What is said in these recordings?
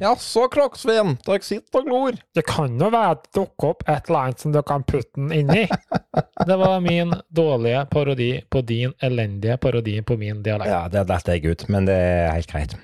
Jaså, Kroksvin, dere sitter og glor. Det kan jo være at det dukker opp et eller annet som du kan putte den inni. Det var min dårlige parodi på din elendige parodi på min dialekt. Ja, det datt jeg ut, men det er helt greit.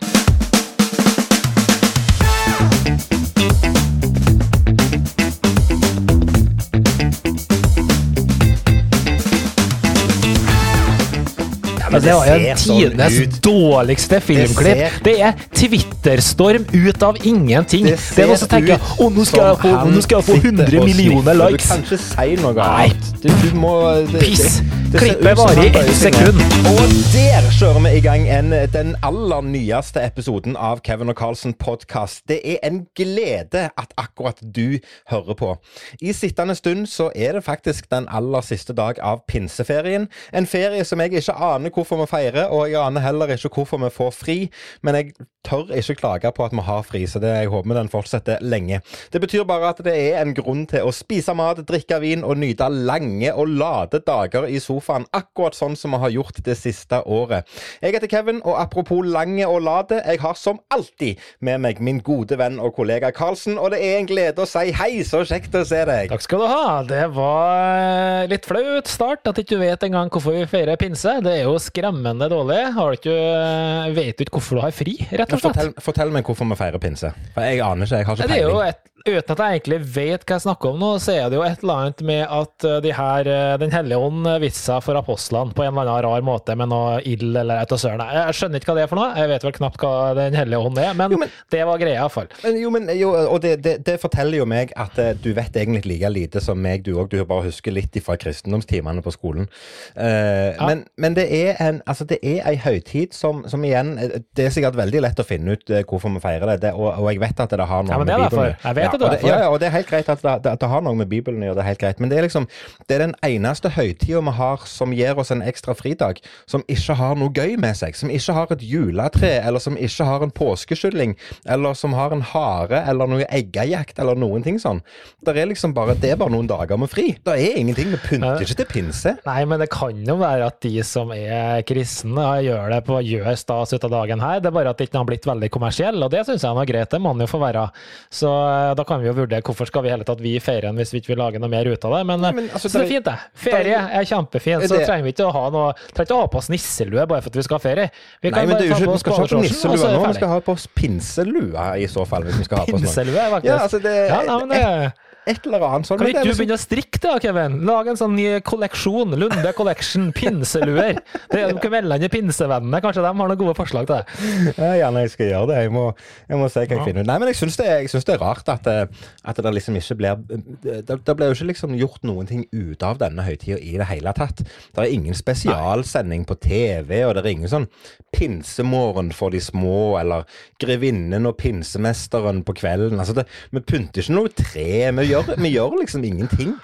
Altså, det var jo tidenes sånn dårligste filmklipp. Det, Det er Twitterstorm ut av ingenting. Det, det er noen som tenker å, nå skal jeg få, nå skal jeg få 100 millioner likes. Du kan ikke si noe annet. Du, du må det- Piss. Klippet varer i ett sekund. Og der kjører vi i gang en, den aller nyeste episoden av Kevin og Carlsen podkast. Det er en glede at akkurat du hører på. I sittende stund så er det faktisk den aller siste dag av pinseferien. En ferie som jeg ikke aner hvorfor vi feirer, og jeg aner heller ikke hvorfor vi får fri. Men jeg tør ikke klage på at vi har fri, så det, jeg håper den fortsetter lenge. Det betyr bare at det er en grunn til å spise mat, drikke vin og nyte lange og lade dager i sofaen, akkurat sånn som vi har gjort det siste året. Jeg heter Kevin, og apropos lange og lade, jeg har som alltid med meg min gode venn og kollega Karlsen, og det er en glede å si hei, så kjekt å se deg. Takk skal du ha. Det var eh, litt flaut start, at ikke du vet engang hvorfor vi feirer pinse. Det er jo skremmende dårlig. Har du ikke, eh, vet du ikke hvorfor du har fri, rett og slett? Fortell, fortell meg hvorfor vi feirer pinse. For jeg aner ikke, jeg har ikke Det er jo et, Uten at jeg egentlig vet hva jeg snakker om nå, så er det jo et eller annet med at eh, de her, eh, Den hellige ånd eh, viste seg for apostlene på en eller annen rar måte med noe ild eller et og søren. Jeg skjønner ikke hva det er for noe. Jeg vet vel knapt hva Den hellige ånd er, men, Jo, men- det var greia iallfall. Jo, men, jo, og det, det, det forteller jo meg at du vet egentlig like lite som meg, du òg. Du bare husker litt fra kristendomstimene på skolen. Eh, men, men det er en altså det er ei høytid som, som igjen Det er sikkert veldig lett å finne ut hvorfor vi feirer det, det og, og jeg vet at det har noe Ja, men det er med. Bibelen ja, at det og derfor. Ja, ja, og det er helt greit at det, at det har noe med Bibelen å gjøre, det er helt greit. Men det er liksom Det er den eneste høytida vi har som gir oss en ekstra fridag, som ikke har noe gøy med seg. Som ikke har et juletre, eller som ikke har en påskeskylling, eller som har en hare, eller noe eggejakt, eller noen ting sånn. Det er liksom bare Det er bare noen dager med fri. Det er ingenting. Vi pynter ikke til pinse. Nei, men det kan jo være at de som er kristne, gjør det på gjør stas ut av dagen her. Det er bare at det ikke har blitt veldig kommersiell, og det syns jeg er greit. Det må han jo få være. Så eh, da kan vi jo vurdere hvorfor skal vi hele tatt vi feire den hvis vi ikke vil lage noe mer ut av det. Men, men altså, så det er fint, det. Ferie er kjempefint. Så trenger vi ikke å ha noe Trenger ikke å ha på oss nisselue bare for at vi skal ha ferie. Vi Nei, men det er jo ta ikke, på vi oss skal ikke ha på oss og så nisselue nå. Vi skal ha på oss pinselue i så fall. hvis vi skal ha på oss. Pinselue, faktisk. Ja, altså det, Ja, nei, men det Et eller annet sånt. kan ikke du liksom- begynne å strikke da, Kevin? Lage en sånn ny kolleksjon. Lunde Collection pinseluer. Det er jo mellom pinsevennene. Kanskje de har noen gode forslag til det? Ja, gjerne jeg skal gjøre det. Jeg må, jeg må se hva jeg Ja. finner ut. Nei, men jeg syns det, det er rart at, eh, at det liksom ikke blir Det, det blir jo ikke liksom gjort noen ting ut av denne høytida i det hele tatt. Det er ingen spesialsending på TV, og det er ingen sånn pinsemorgen for de små, eller Grevinnen og pinsemesteren på kvelden. Altså det, vi pynter ikke noe tre. Vi gjør, vi gjør liksom ingenting.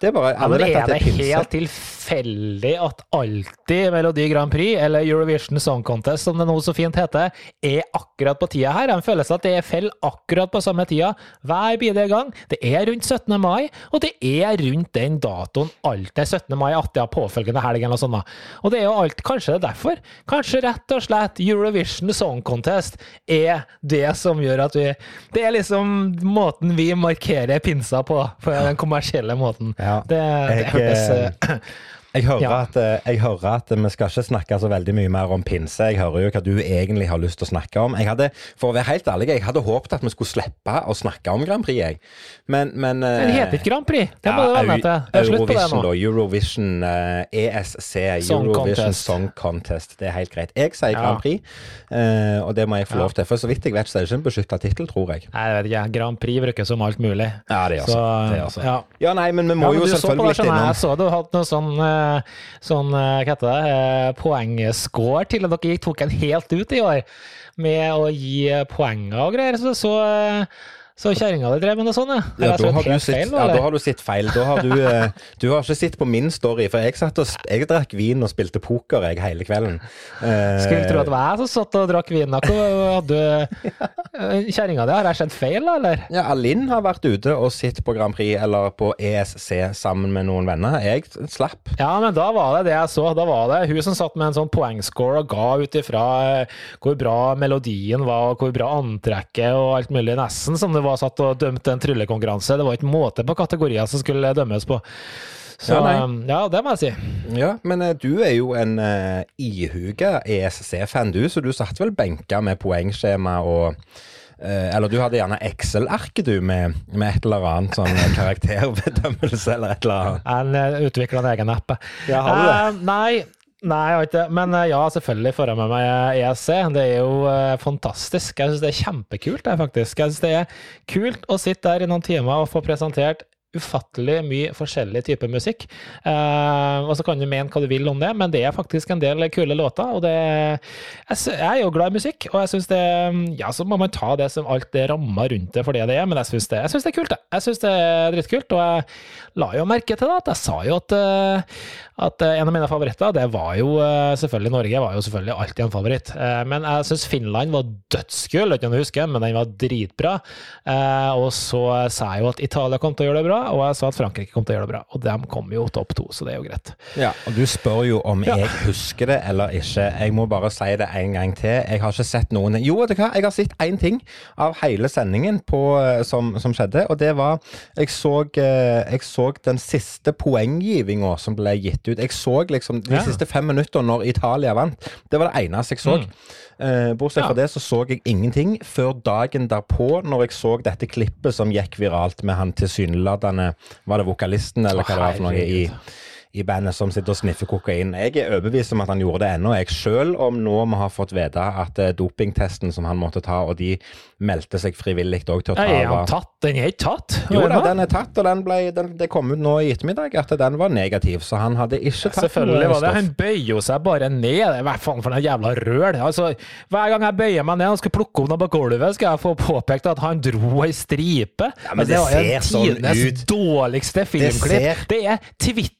Det er bare Ja, Alle men vet er det helt tilfeldig at alltid Melodi Grand Prix, eller Eurovision Song Contest, som det nå så fint heter, er akkurat på tida her? De føler seg at det faller akkurat på samme tida hver bidige gang. Det er rundt 17. mai, og det er rundt den datoen alltid 17. mai, at det er påfølgende helg eller noe sånt. Og det er jo alt, kanskje det er derfor. Kanskje rett og slett Eurovision Song Contest er det som gjør at vi Det er liksom måten vi markerer pinsa på, på den kommersielle måten. Ja, Det, det jeg, hørtes eh, Jeg hører, Ja. at, eh, jeg hører at vi skal ikke snakke så veldig mye mer om pinse. Jeg hører jo hva du egentlig har lyst til å snakke om. Jeg hadde, For å være helt ærlig, jeg hadde håpet at vi skulle slippe å snakke om Grand Prix, jeg. Men, men eh, Den heter ikke Grand Prix. Det må du venne til. Eurovision, da. Eurovision eh, ESC. Song Eurovision Contest. Song Contest. Det er helt greit. Jeg sier Ja. Grand Prix, eh, og det må jeg få lov til. For så vidt jeg vet, så er det ikke en beskytta tittel, tror jeg. Nei, jeg vet ikke. Grand Prix brukes som alt mulig. Ja, det gjør Så, så. Det gjør så. ja. Ja, nei, men vi Ja, må men jo selvfølgelig litt innom Jeg så du hadde noe sånn, eh, sånn eh, hva heter det, eh, poengscore til at dere tok en helt ut i år med å gi poenger og greier. Så så, eh, så kjerringa di drev med noe sånt, ja. Ja, da har, du sett, feil ja, da har du sett feil. Da har du, eh, du har ikke sett på min story, for jeg satt og jeg drakk vin og spilte poker jeg hele kvelden. Eh, Skulle tro at det var jeg som satt og drakk vin. Eh, Kjerringa di, har jeg sett feil, da, eller? Ja, Alinn har vært ute og sett på Grand Prix eller på ESC sammen med noen venner. Jeg slapp. Ja, men da var det det jeg så. Da var det hun som satt med en sånn poengscore og ga ut ifra hvor bra melodien var, og hvor bra antrekket og alt mulig. Nesten som det var satt og dømte en tryllekonkurranse. Det var ikke måte på kategorier som skulle dømmes på. Så Ja, um, ja, det må jeg si. Ja, Men eh, du er jo en uh, ihuga ESC-fan, du, så du satt vel benka med poengskjema og uh, eller du hadde gjerne Excel-arket, du, med, med et eller annet sånn karakterbedømmelse eller et eller annet. En utvikla en egen app. Ja, har du det? Uh, nei. Nei, jeg har ikke det. Men eh, ja, selvfølgelig får jeg med meg ESC. Det er jo eh, fantastisk. Jeg syns det er kjempekult, det, faktisk. Jeg syns det er kult å sitte der i noen timer og få presentert ufattelig mye forskjellig type musikk. Eh, og så kan du mene hva du vil om det, men det er faktisk en del kule låter. Og det Jeg, jeg er jo glad i musikk, og jeg syns det Ja, så må man ta det som alt det ramma rundt det for det det er, men jeg syns det, det er kult, det. Jeg syns det er dritkult, og jeg la jo merke til det at jeg sa jo at, eh, at eh, en av mine favoritter, det var jo selvfølgelig Norge, var jo selvfølgelig alltid en favoritt. Men jeg syns Finland var dødskul, ikke om du husker, men den var dritbra. Og så sa jeg jo at Italia kom til å gjøre det bra, og jeg sa at Frankrike kom til å gjøre det bra. Og de kom jo topp to, så det er jo greit. Ja, og Du spør jo om Ja. jeg husker det eller ikke. Jeg må bare si det en gang til. Jeg har ikke sett noen Jo, vet du hva? Jeg har sett én ting av hele sendingen på, eh, som, som skjedde, og det var Jeg så, eh, jeg så den siste poenggivinga som ble gitt ut. Jeg så liksom de Ja. siste fem minutter når Italia vant. Det var det eneste jeg så. Eh, bortsett fra Ja. det så så jeg ingenting før dagen derpå, når jeg så dette klippet som gikk viralt med han tilsynelatende Var det vokalisten, eller hva det var for noe? i. i bandet som sitter og sniffer kokain. Jeg er overbevist om at han gjorde det ennå, jeg sjøl, om nå vi har fått vite at eh, dopingtesten som han måtte ta, og de meldte seg frivillig òg til å ta Er han tatt? Den er ikke tatt? Jo da, den er tatt, og den ble, den, det kom ut nå i ettermiddag at den var negativ, så han hadde ikke tatt Selvfølgelig var det. Han bøyer jo seg bare ned. Hva faen for en jævla røl. Altså, hver gang jeg bøyer meg ned og skal plukke opp noe på gulvet, skal jeg få påpekt at han dro ei stripe. Ja, men Altså, det var jo sånn tidenes dårligste filmklipp. ser- Det er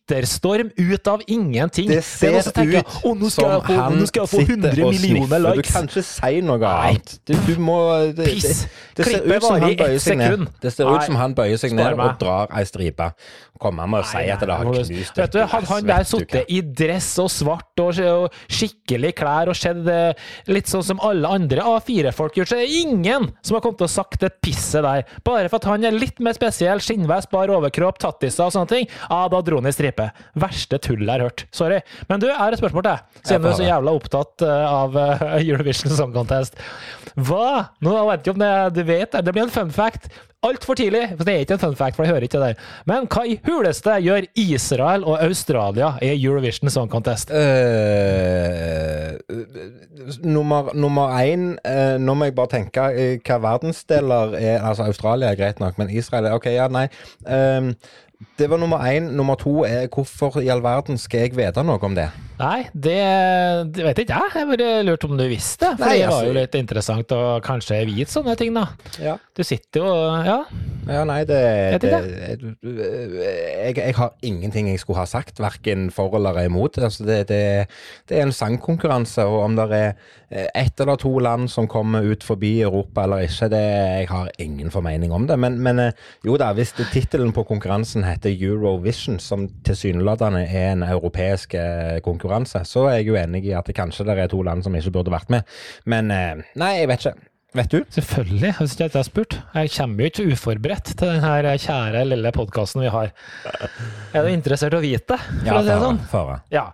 Twitter-storm ut av ingenting. Det er ser ut ut å, nå skal jeg få, han nå skal jeg få sitter 100 og millioner likes. Du kan ikke si noe annet. Du, du må det, det, Piss. det ser Klippet varer i ett sekund. Det ser ut som han bøyer seg ned og drar ei stripe. Kommer han med å si at det har knust Vet du, Hadde han der sittet i dress og svart og, og skikkelig klær og sett eh, litt sånn som alle andre A4-folk gjør, så er det ingen som har kommet å sagt det pisset der. Bare for at han er litt mer spesiell, skinnvest, bar overkropp, tattiser og sånne ting, ja, da dro han i stripe. Verste tull jeg har hørt. Sorry. Men du, jeg har et spørsmål til deg, siden du er så jævla opptatt eh, av eh, Eurovision Song Contest. Hva Nå vet jeg ikke om det du vet, det blir en fun fact. Altfor tidlig, for det er ikke en fun fact, for jeg hører ikke det. Men hva i huleste gjør Israel og Australia i Eurovision Song Contest? Uh, nummer, nummer én uh, Nå må jeg bare tenke eh, hva verdensdeler er Altså, Australia er greit nok, men Israel er OK, ja, nei. Eh, det var nummer én. Nummer to er hvorfor i all verden skal jeg vite noe om det? Nei, det, det vet ikke jeg. Jeg bare lurte om du visste. For Nei, det var altså- jo litt interessant å kanskje vite sånne ting, da. Ja. Du sitter jo Ja. Ja, nei, det, det, det jeg, jeg har ingenting jeg skulle ha sagt, verken for eller imot. Altså, det, det, det er en sangkonkurranse, og om det er eh, ett eller to land som kommer ut forbi Europa eller ikke, det, jeg har ingen formening om det. Men, men eh, jo da, hvis tittelen på konkurransen heter Eurovision, som tilsynelatende er en europeisk eh, konkurranse, så er jeg jo enig i at det kanskje det er to land som ikke burde vært med. Men eh, nei, jeg vet ikke. Vet du? Selvfølgelig, hvis ikke jeg har spurt. Jeg kommer jo ikke uforberedt til denne kjære lille podkasten vi har. Er du interessert i å vite, for å si det sånn? Fara. Ja.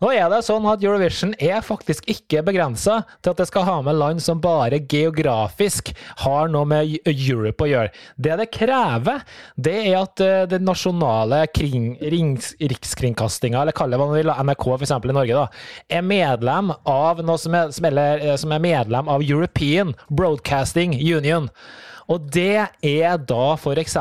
Nå er det sånn at Eurovision er faktisk ikke begrensa til at det skal ha med land som bare geografisk har noe med Europe å gjøre. Det det krever, det er at eh, den nasjonale kring, rings, rikskringkastinga, eller kall det hva man vil, NRK f.eks. i Norge, da, er medlem av noe som er, som er, som er medlem av European Broadcasting Union. Og det er da f.eks.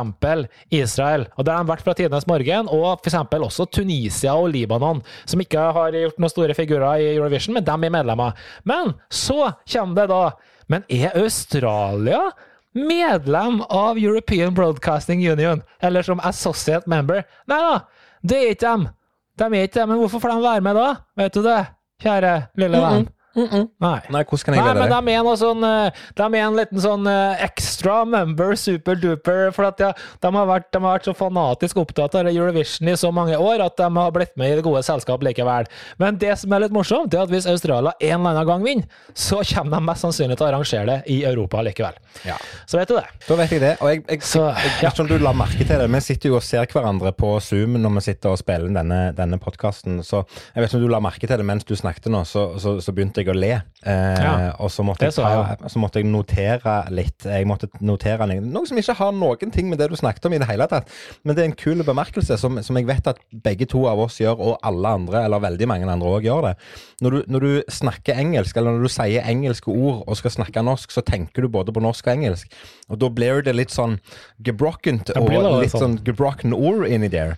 Israel. Og der har de vært fra tidenes morgen, og f.eks. også Tunisia og Libanon, som ikke har gjort noen store figurer i Eurovision, men de er medlemmer. Men så kommer det da Men er Australia medlem av European Broadcasting Union? Eller som associate member? Nei da, det er ikke dem. De er ikke det, men hvorfor får de være med da? Vet du det, kjære lille venn? Nei. Nei, hvordan kan jeg Nei, vite men de er noe sånn eh, De er en liten sånn eh, extra member, super duper, for at de, de, har vært, de har vært så fanatisk opptatt av Eurovision i så mange år at de har blitt med i det gode selskap likevel. Men det som er litt morsomt, er at hvis Australia en eller annen gang vinner, så kommer de mest sannsynlig til å arrangere det i Europa likevel. Ja. Så vet du det. Da vet jeg det. Og jeg, jeg, Så, jeg, jeg ikke du la merke til det, vi sitter jo og ser hverandre på Zoom når vi sitter og spiller denne, denne podkasten. Så jeg vet ikke om du la merke til det mens du snakket nå, så, så, så begynte jeg å le. Eh, Ja, og så måtte, så, jeg ta, så måtte jeg notere litt. Jeg måtte notere noe, noe som ikke har noen ting med det du snakket om i det hele tatt. Men det er en kul bemerkelse som, som jeg vet at begge to av oss gjør, og alle andre, eller veldig mange andre òg, gjør det. Når du, når du snakker engelsk, eller når du sier engelske ord og skal snakke norsk, så tenker du både på norsk og engelsk. Og da blir det litt sånn gebrokkent og litt sånn. sånn gebrokken ord inni der.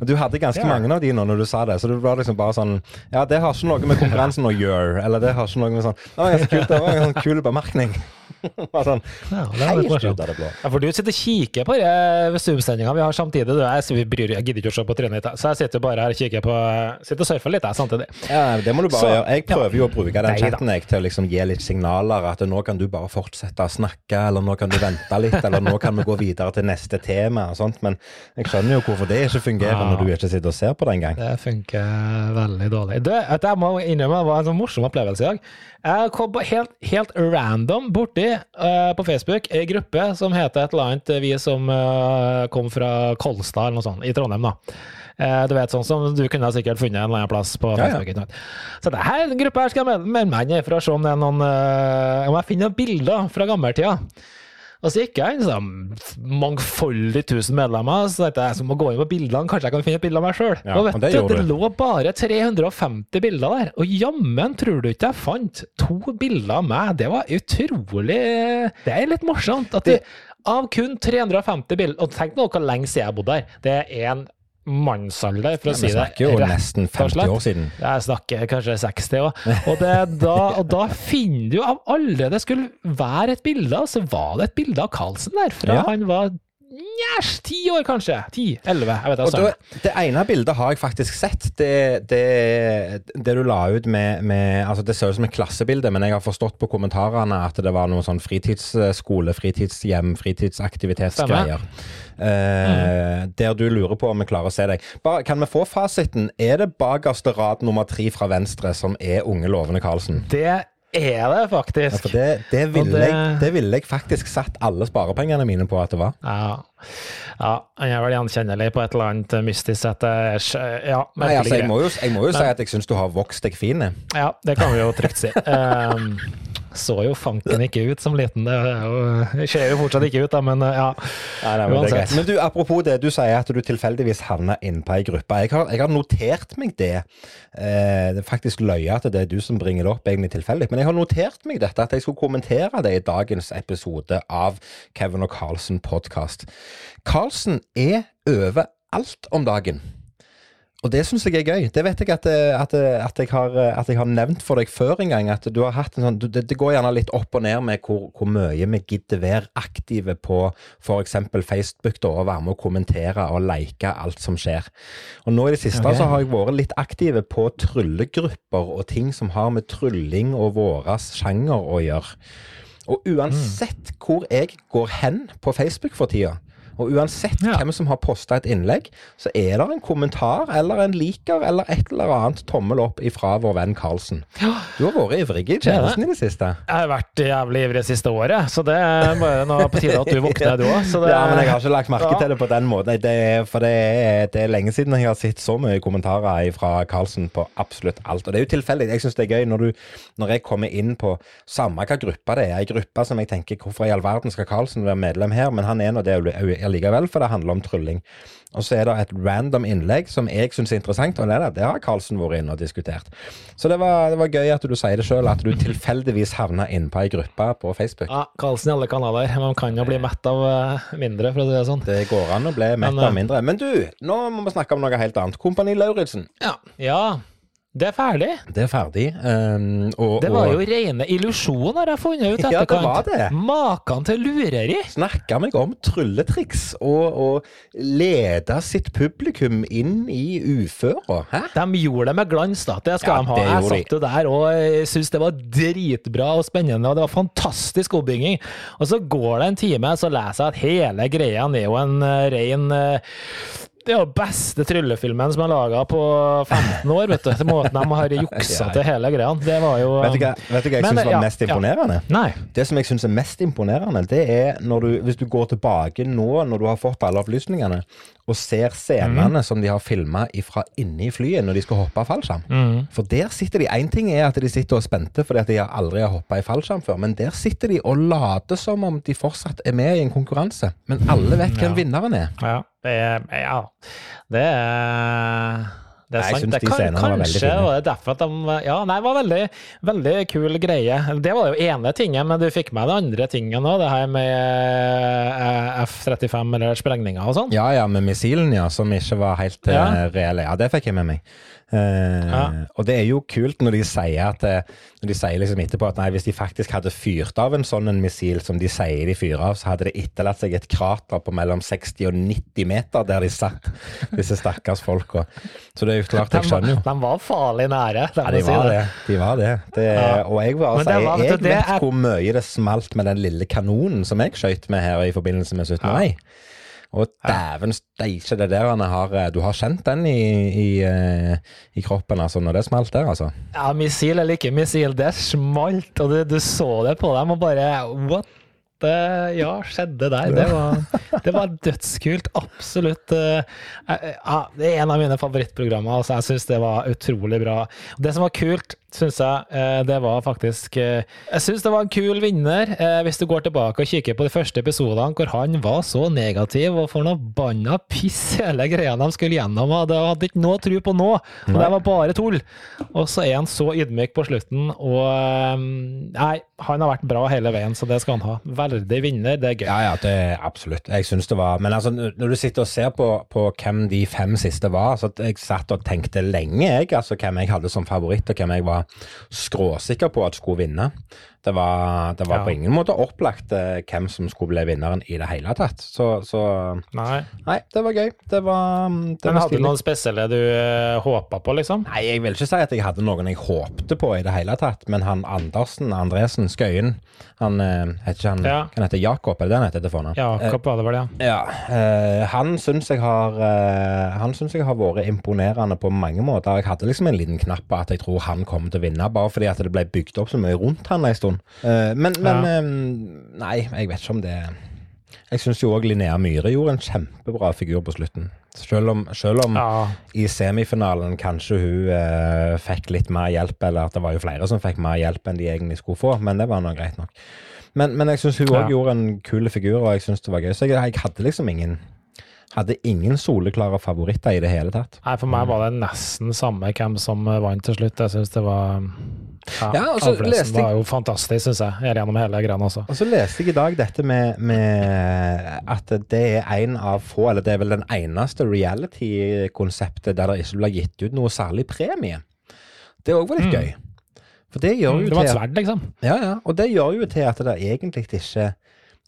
Og du hadde ganske yeah. mange av de nå når du sa det, så det var liksom bare sånn Ja, det har ikke noe med konkurransen å gjøre, eller det har ikke noe med sånn Det var så kult, det var en sånn kul bemerkning. Sånn Ja, det er helt ut av det blå. Ja, for du sitter og kikker på de Zoom-sendinga vi har samtidig. Du, jeg, så vi bryr, jeg gidder ikke å se på trynet ditt, så jeg sitter bare her og kikker på Sitter og surfer litt jeg, samtidig. Ja, det må du bare Så- gjøre. Jeg prøver jo å bruke den chatten jeg til å liksom gi litt signaler. At nå kan du bare fortsette å snakke, eller nå kan du vente litt, eller nå kan vi gå videre til neste tema og sånt. Men jeg skjønner jo hvorfor det ikke fungerer Ja. når du ikke sitter og ser på det engang. Det funker veldig dårlig. Du, jeg må innrømme det var en sånn morsom opplevelse i dag. Jeg kom helt, helt random borti uh, på Facebook ei gruppe som heter et eller annet eh, Vi som uh, kom fra Kolstad eller noe sånt, i Trondheim, da. Uh, du vet, sånn som du kunne sikkert funnet en eller annen plass på Ja, ja. Facebook. Så en gruppe her skal jeg melde meg inn i for å se om det er noen Om jeg finner noen bilder fra gammeltida. Og så gikk jeg inn, sånn mangfoldig tusen medlemmer, så tenkte jeg jeg må gå inn på bildene, kanskje jeg kan finne et bilde av meg sjøl. Ja, og vet og det du, det lå bare 350 bilder der, og jammen tror du ikke jeg fant to bilder av meg. Det var utrolig Det er litt morsomt. At du, av kun 350 bilder Og tenk nå hvor lenge siden jeg bodde her. Det er en mannsalder, for å si si vi det snakker jo rett nesten 50 år siden. Jeg snakker kanskje 60 òg. Og, da, og da finner du av alle det skulle være et bilde av, så var det et bilde av Karlsen der. Fra Ja. han var Njæsj, ti år kanskje? Ti? Elleve? Jeg vet da, søren. det ene bildet har jeg faktisk sett. Det, det, det du la ut med, med altså Det ser ut som et klassebilde, men jeg har forstått på kommentarene at det var noe sånn fritidsskole, fritidshjem, fritidsaktivitetsgreier. Eh, Der du lurer på om vi klarer å se deg. Bare, kan vi få fasiten? Er det bakerste rad nummer tre fra venstre som er unge, lovende Karlsen? Det er det faktisk. Ja, det, det, ville det- jeg, det ville jeg faktisk satt alle sparepengene mine på at det var. Ja. ja, han er vel gjenkjennelig på et eller annet mystisk sett. Ja, Nei, altså, jeg må jo, jeg må jo si at jeg syns du har vokst deg fin. Ja, det kan vi jo trygt si. Um, så jo fanken ikke ut som liten. Det er ser jo fortsatt ikke ut, da, men uh, ja. Nei, nei, men, Uansett. men du, apropos det, du sier at du tilfeldigvis havna innpå ei gruppe. Jeg har, jeg har notert meg det. Eh, det er faktisk løye at det er du som bringer det opp, egentlig tilfeldig. Men jeg har notert meg dette, at jeg skulle kommentere det i dagens episode av Kevin og Carlsen podkast. Carlsen er overalt om dagen. Og det syns jeg er gøy. Det vet jeg at, eh, at, at, jeg har, at jeg har nevnt for deg før en gang. At du har hatt en sånn, det, det går gjerne litt opp og ned med hvor, hvor mye vi gidder være aktive på f.eks. Facebook da, og være med å kommentere og like alt som skjer. Og nå i det siste okay. så har jeg vært litt aktive på tryllegrupper og ting som har med trylling og vår sjanger å gjøre. Og uansett hvor jeg går hen på Facebook for tida, og uansett Ja. hvem som har posta et innlegg, så er det en kommentar eller en liker eller et eller annet tommel opp ifra vår venn Karlsen. Du har vært ivrig i tjenesten i det siste. Jeg har vært jævlig ivrig det siste året, så det er bare nå på tide at du våkner, du òg. Ja, men jeg har ikke lagt merke Ja. til det på den måten. Det er, for det er, det er lenge siden jeg har sett så mye kommentarer fra Karlsen på absolutt alt. Og det er jo tilfeldig. Jeg syns det er gøy når, du, når jeg kommer inn på samme hva gruppa det er, ei gruppe som jeg tenker hvorfor i all verden skal Karlsen være medlem her, men han er nå det allikevel, for det handler om trylling. Og så er det et random innlegg som jeg syns er interessant, og det, det, det har Karlsen vært inne og diskutert. Så det var, det var gøy at du sier det sjøl, at du tilfeldigvis havna innpå ei gruppe på Facebook. Ja, Karlsen i alle kanaler. Man kan jo bli mett av eh, mindre, for å si det sånn. Det går an å bli mett av eh, mindre. Men du, nå må vi snakke om noe helt annet. Kompani Lauritzen. Ja. ja. Det er ferdig. Det er ferdig. Um, og, Det var og jo rene illusjon, har jeg funnet ut etterkant. Ja, det var det. Makan til lureri. snakka meg om trylletriks og, og lede sitt publikum inn i uføra. Hæ? De gjorde det med glans, da. Det skal Ja, de ha. Jeg satt jo der og syntes det var dritbra og spennende, og det var fantastisk oppbygging. Og så går det en time, så leser jeg at hele greia er jo en uh, ren eh, det er jo beste tryllefilmen som er laga på 15 år, vet du. Til måten de har juksa til hele greia. Det var jo Vet du hva, vet du hva jeg syns var ja, mest ja. imponerende? Nei. Det som jeg syns er mest imponerende, det er når du, hvis du går tilbake nå, når du har fått alle opplysningene, og ser scenene som de har filma fra inne i flyet når de skal hoppe fallskjerm. Mm. For der sitter de Én ting er at de sitter og er spente fordi at de aldri har hoppa i fallskjerm før, men der sitter de og later som om de fortsatt er med i en konkurranse. Men alle vet hvem Ja. vinneren er. Ja, det er, ja. Det er det er jeg sant. Det de kan- veldig Kanskje var det derfor at de Ja, nei, det var veldig, veldig kul greie. Det var jo ene tingen, men du fikk med det andre tingen òg, det her med eh, F-35 eller sprengninger og sånn. Ja ja, med missilen, ja, som ikke var helt eh, Ja. reelle. Ja, det fikk jeg med meg. Eh, Ja. Og det er jo kult når de sier at eh, Når de sier liksom etterpå at nei, hvis de faktisk hadde fyrt av en sånn en missil som de sier de fyrer av, så hadde det etterlatt seg et krater på mellom 60 og 90 meter der de satt, disse stakkars folka. Så det er jo klart, jeg skjønner jo. de var farlig nære. Ja, de var det. De var det. det Ja. Og jeg, bare altså, var- jeg, vet er- hvor mye det smalt med den lille kanonen som jeg skjøt med her i forbindelse med 17. mai. Og dæven steike, det der han har eh, Du har kjent den i, i, eh, i kroppen, altså, når det smalt der, altså. Ja, missil eller ikke missil, det smalt, og du, du så det på dem, og bare What? Det, ja, skjedde der. Det var, det var dødskult. Absolutt. eh, Ja, det er en av mine favorittprogrammer. Altså, jeg syns det var utrolig bra. Det som var kult, syns jeg, eh, det var faktisk eh, Jeg syns det var en kul vinner, eh, hvis du går tilbake og kikker på de første episodene hvor han var så negativ og for noe banna piss hele greia de skulle gjennom. og Det hadde ikke noe tro på nå, og det var bare tull. Og så er han så ydmyk på slutten, og Nei, han har vært bra hele veien, så det skal han ha. Verdig vinner, det er gøy. Ja, ja, det er absolutt. Jeg syns det var Men altså, når du sitter og ser på, på hvem de fem siste var, så jeg satt og tenkte lenge, jeg, altså hvem jeg hadde som favoritt, og hvem jeg var skråsikker på at skulle vinne. Det var, det var Ja. på ingen måte opplagt eh, hvem som skulle bli vinneren i det hele tatt. Så, så Nei. Nei, det var gøy. Det var, det Men var hadde du noen spesielle du uh, håpa på, liksom? Nei, jeg vil ikke si at jeg hadde noen jeg håpte på i det hele tatt, men han Andersen, Andresen, Skøyen, han uh, heter ikke han Ja. Kan hete Jakob, er det det han heter til fornavn? Jakob var det vel, ja. Ja, Uh, han syns jeg har eh, Han syns jeg har vært imponerende på mange måter. Jeg hadde liksom en liten knapp på at jeg tror han kommer til å vinne, bare fordi at det ble bygd opp så mye rundt han en stund. Eh, men men Ja. Nei, jeg vet ikke om det Jeg syns jo òg Linnea Myhre gjorde en kjempebra figur på slutten. Selv om, selv om ja. i semifinalen kanskje hun eh, fikk litt mer hjelp, eller at det var jo flere som fikk mer hjelp enn de egentlig skulle få, men det var nå greit nok. Men, men jeg syns hun òg Ja. gjorde en kul figur, og jeg syns det var gøy. Så jeg, jeg hadde liksom ingen hadde ingen soleklare favoritter i det hele tatt. Nei, for meg var det nesten samme hvem som eh, vant til slutt. Jeg syns det var Ja, Ja, Alfredsen var jo fantastisk, syns jeg, gjennom hele greia også. Og så leste jeg i dag dette med, med at det er en av få, eller det er vel den eneste reality-konseptet der det ikke blir gitt ut noe særlig premie. Det òg var litt Mm. gøy. For det gjør jo Det var et til sverd, liksom. Ja, ja. Og det gjør jo til at det egentlig ikke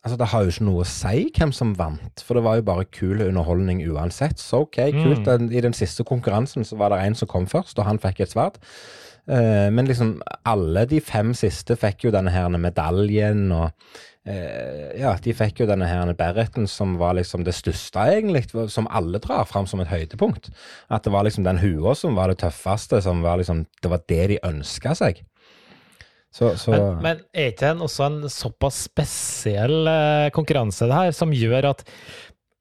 Altså, Det har jo ikke noe å si hvem som vant, for det var jo bare kul underholdning uansett. Så OK, kult. Mm. I den siste konkurransen så var det en som kom først, og han fikk et sverd. Eh, men liksom alle de fem siste fikk jo denne her medaljen, og eh, ja, de fikk jo denne her bereten som var liksom det største, egentlig, som alle drar fram som et høydepunkt. At det var liksom den hua som var det tøffeste, som var liksom Det var det de ønska seg. Så, så Men, men er ikke det også en såpass spesiell eh, konkurranse det her, som gjør at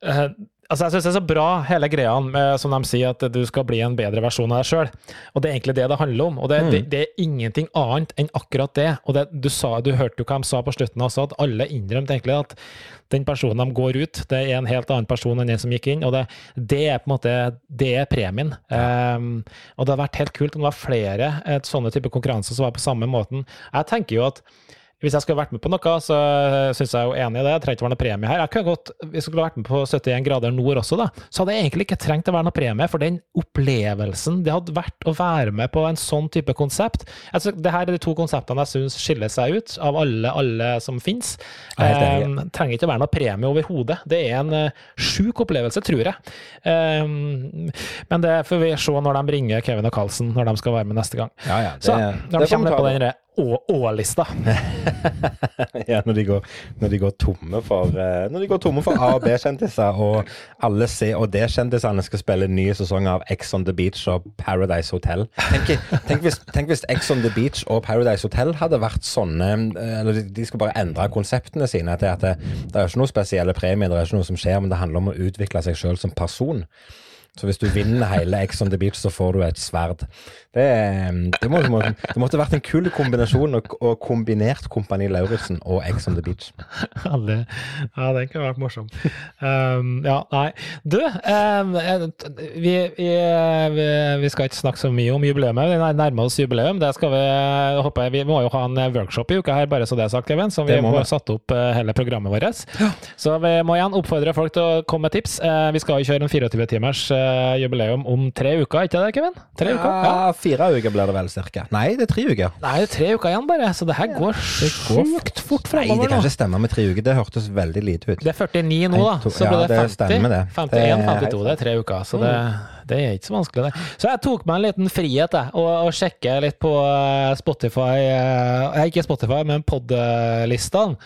eh, Altså, jeg syns det er så bra, hele greia med, som de sier, at du skal bli en bedre versjon av deg sjøl. Og det er egentlig det det handler om. Og det, det, det er ingenting annet enn akkurat det. Og det, du, sa, du hørte jo hva de sa på slutten også, at alle innrømte egentlig at den personen de går ut, det er en helt annen person enn den som gikk inn. Og det, det er på en måte det er premien. Um, og det hadde vært helt kult om det var flere et sånne type konkurranser som var på samme måten. Jeg tenker jo at hvis jeg skulle vært med på noe, så syns jeg jo enig i det. Jeg trenger ikke være noe premie her. Jeg kunne godt, Hvis jeg skulle vært med på 71 grader nord også, da, så hadde jeg egentlig ikke trengt å være noe premie, for den opplevelsen det hadde vært å være med på en sånn type konsept altså, Det her er de to konseptene jeg syns skiller seg ut av alle, alle som finnes. Eh, enig. trenger ikke å være noe premie overhodet. Det er en uh, sjuk opplevelse, tror jeg. Um, men det får vi se når de ringer Kevin og Carlsen når de skal være med neste gang. Ja, ja. Det, Så når de kommer på den Å-lista ja, når de, går, når de går tomme for eh, Når de går tomme for A- og B-kjendiser, og alle C- og D-kjendisene skal spille en ny sesong av X on the Beach og Paradise Hotel. Tenk, tenk, hvis, tenk hvis X on the Beach og Paradise Hotel hadde vært sånne eh, Eller de, skulle bare endre konseptene sine til at det, det er ikke noe spesielle premier, det er ikke noe som skjer, men det handler om å utvikle seg sjøl som person. Så hvis du vinner hele X on the Beach, så får du et sverd. Det, det, må, det, må, det måtte vært en kul kombinasjon og, og kombinert Kompani Lauritzen og Eggs on the Beach. Ja, det, ja, den kunne vært morsom. Um, ja, nei. Du, um, vi, vi, vi, vi skal ikke snakke så mye om jubileet. Vi nærmer oss jubileum. Det skal vi, jeg vi må jo ha en workshop i uka her, bare så det er sagt, Kevin. Så vi må vi. satt opp eh, hele programmet vårt. Så vi må igjen oppfordre folk til å komme med tips. Uh, Vi skal jo kjøre en 24-timers jubileum om tre uker, ikke det, Kevin? Tre uker? Ja. Fire uker blir det vel cirka. Nei, det er tre uker. Nei, det er tre uker igjen bare, så det her går går sjukt fort Nei, det kan ikke stemme med tre uker. Det hørtes veldig lite ut. Det er 49 nå, da. Så blir det det 50. stemmer det. 51, Det er 52. Det er tre uker, så det, det er ikke så vanskelig, det. Så jeg tok meg en liten frihet, jeg, og, og sjekke litt på eh, Spotify eh, Ikke Spotify, men pod-listene.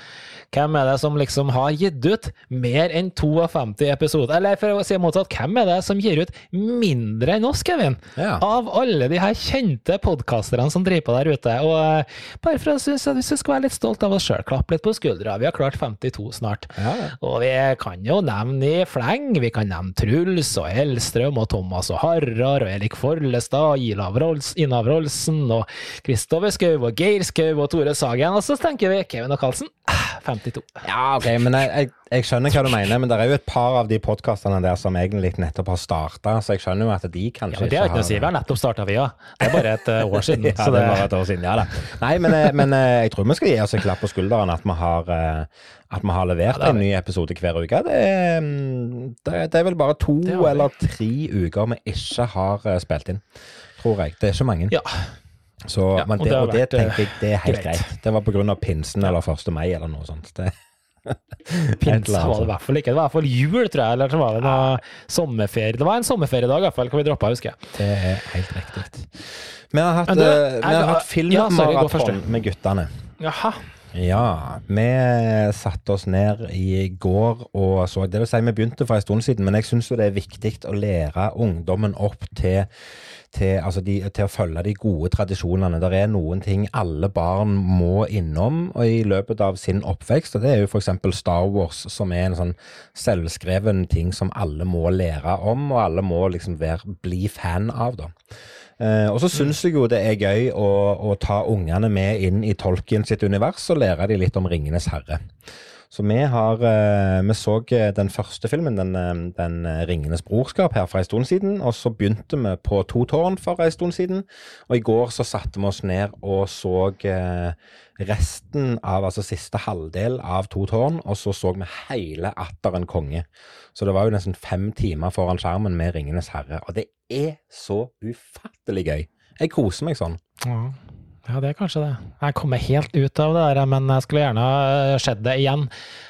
Hvem er det som liksom har gitt ut mer enn 52 episoder? Eller for å si motsatt, hvem er det som gir ut mindre enn oss, Kevin? Ja. Av alle de her kjente podkasterne som driver på der ute. Og eh, bare for å synes at hvis vi skal være litt stolt av oss sjøl, klappe litt på skuldra. Vi har klart 52 snart. Ja. Og vi kan jo nevne i fleng. Vi kan nevne Truls og Hellstrøm og Thomas og Harrar og Erik Forlestad og Ilav Rolls, Inav Rolsen og Kristoffer Schou og Geir Skau og Tore Sagen. Og så tenker vi Kevin og Karlsen. Ah, 52. Ja, ok, men jeg, jeg, jeg skjønner hva du mener, men det er jo et par av de podkastene der som egentlig nettopp har starta, så jeg skjønner jo at de Ja, kanskje men Det er ikke noe å si. Vi har nettopp starta, vi òg. Det er bare et eh, år siden. ja, så det er bare et år siden. Ja da. Nei, men, eh, men eh, jeg tror vi skal gi oss en klapp på skulderen at vi har, at vi har levert Ja, en ny episode hver uke. Det er, mm, det er, det er vel bare to eller tre uker vi ikke har spilt inn, tror jeg. Det er ikke mange. ja. Så, Ja, men og det, det og det eh, tenker jeg det er helt greit. greit. Det var av pinsen eller 1. mai eller noe sånt. Det, Pinsen var det i hvert fall ikke. Det var i hvert fall jul, tror jeg. Eller så var det noe sommerferie. Det var en sommerferiedag, i hvert fall, kan vi droppe, husker jeg. det er helt riktig. Vi har hatt, Men du, eh, vi har det- hatt ja, filmmaraton med guttene. Jaha. Ja, vi satte oss ned i går og så Det vil si, vi begynte for en stund siden, men jeg syns jo det er viktig å lære ungdommen opp til, til, altså de, til å følge de gode tradisjonene. Det er noen ting alle barn må innom og i løpet av sin oppvekst, og det er jo f.eks. Star Wars, som er en sånn selvskreven ting som alle må lære om, og alle må liksom være, bli fan av, da. Eh, og så syns jeg jo det er gøy å, å ta ungene med inn i Tolkien sitt univers og lære de litt om Ringenes herre. Så vi har eh, Vi så eh, den første filmen, den, eh, den Ringenes brorskap, her for en stund siden. Og så begynte vi på To tårn for en stund siden. Og i går så satte vi oss ned og så resten av, altså siste halvdel av To tårn, og så så vi hele Atter en konge. Så det var jo nesten fem timer foran skjermen med Ringenes herre. Og det er så ufattelig gøy. Jeg koser meg sånn. Ja. Ja, det er kanskje det. Jeg kommer helt ut av det der, men jeg skulle gjerne ha sett det igjen.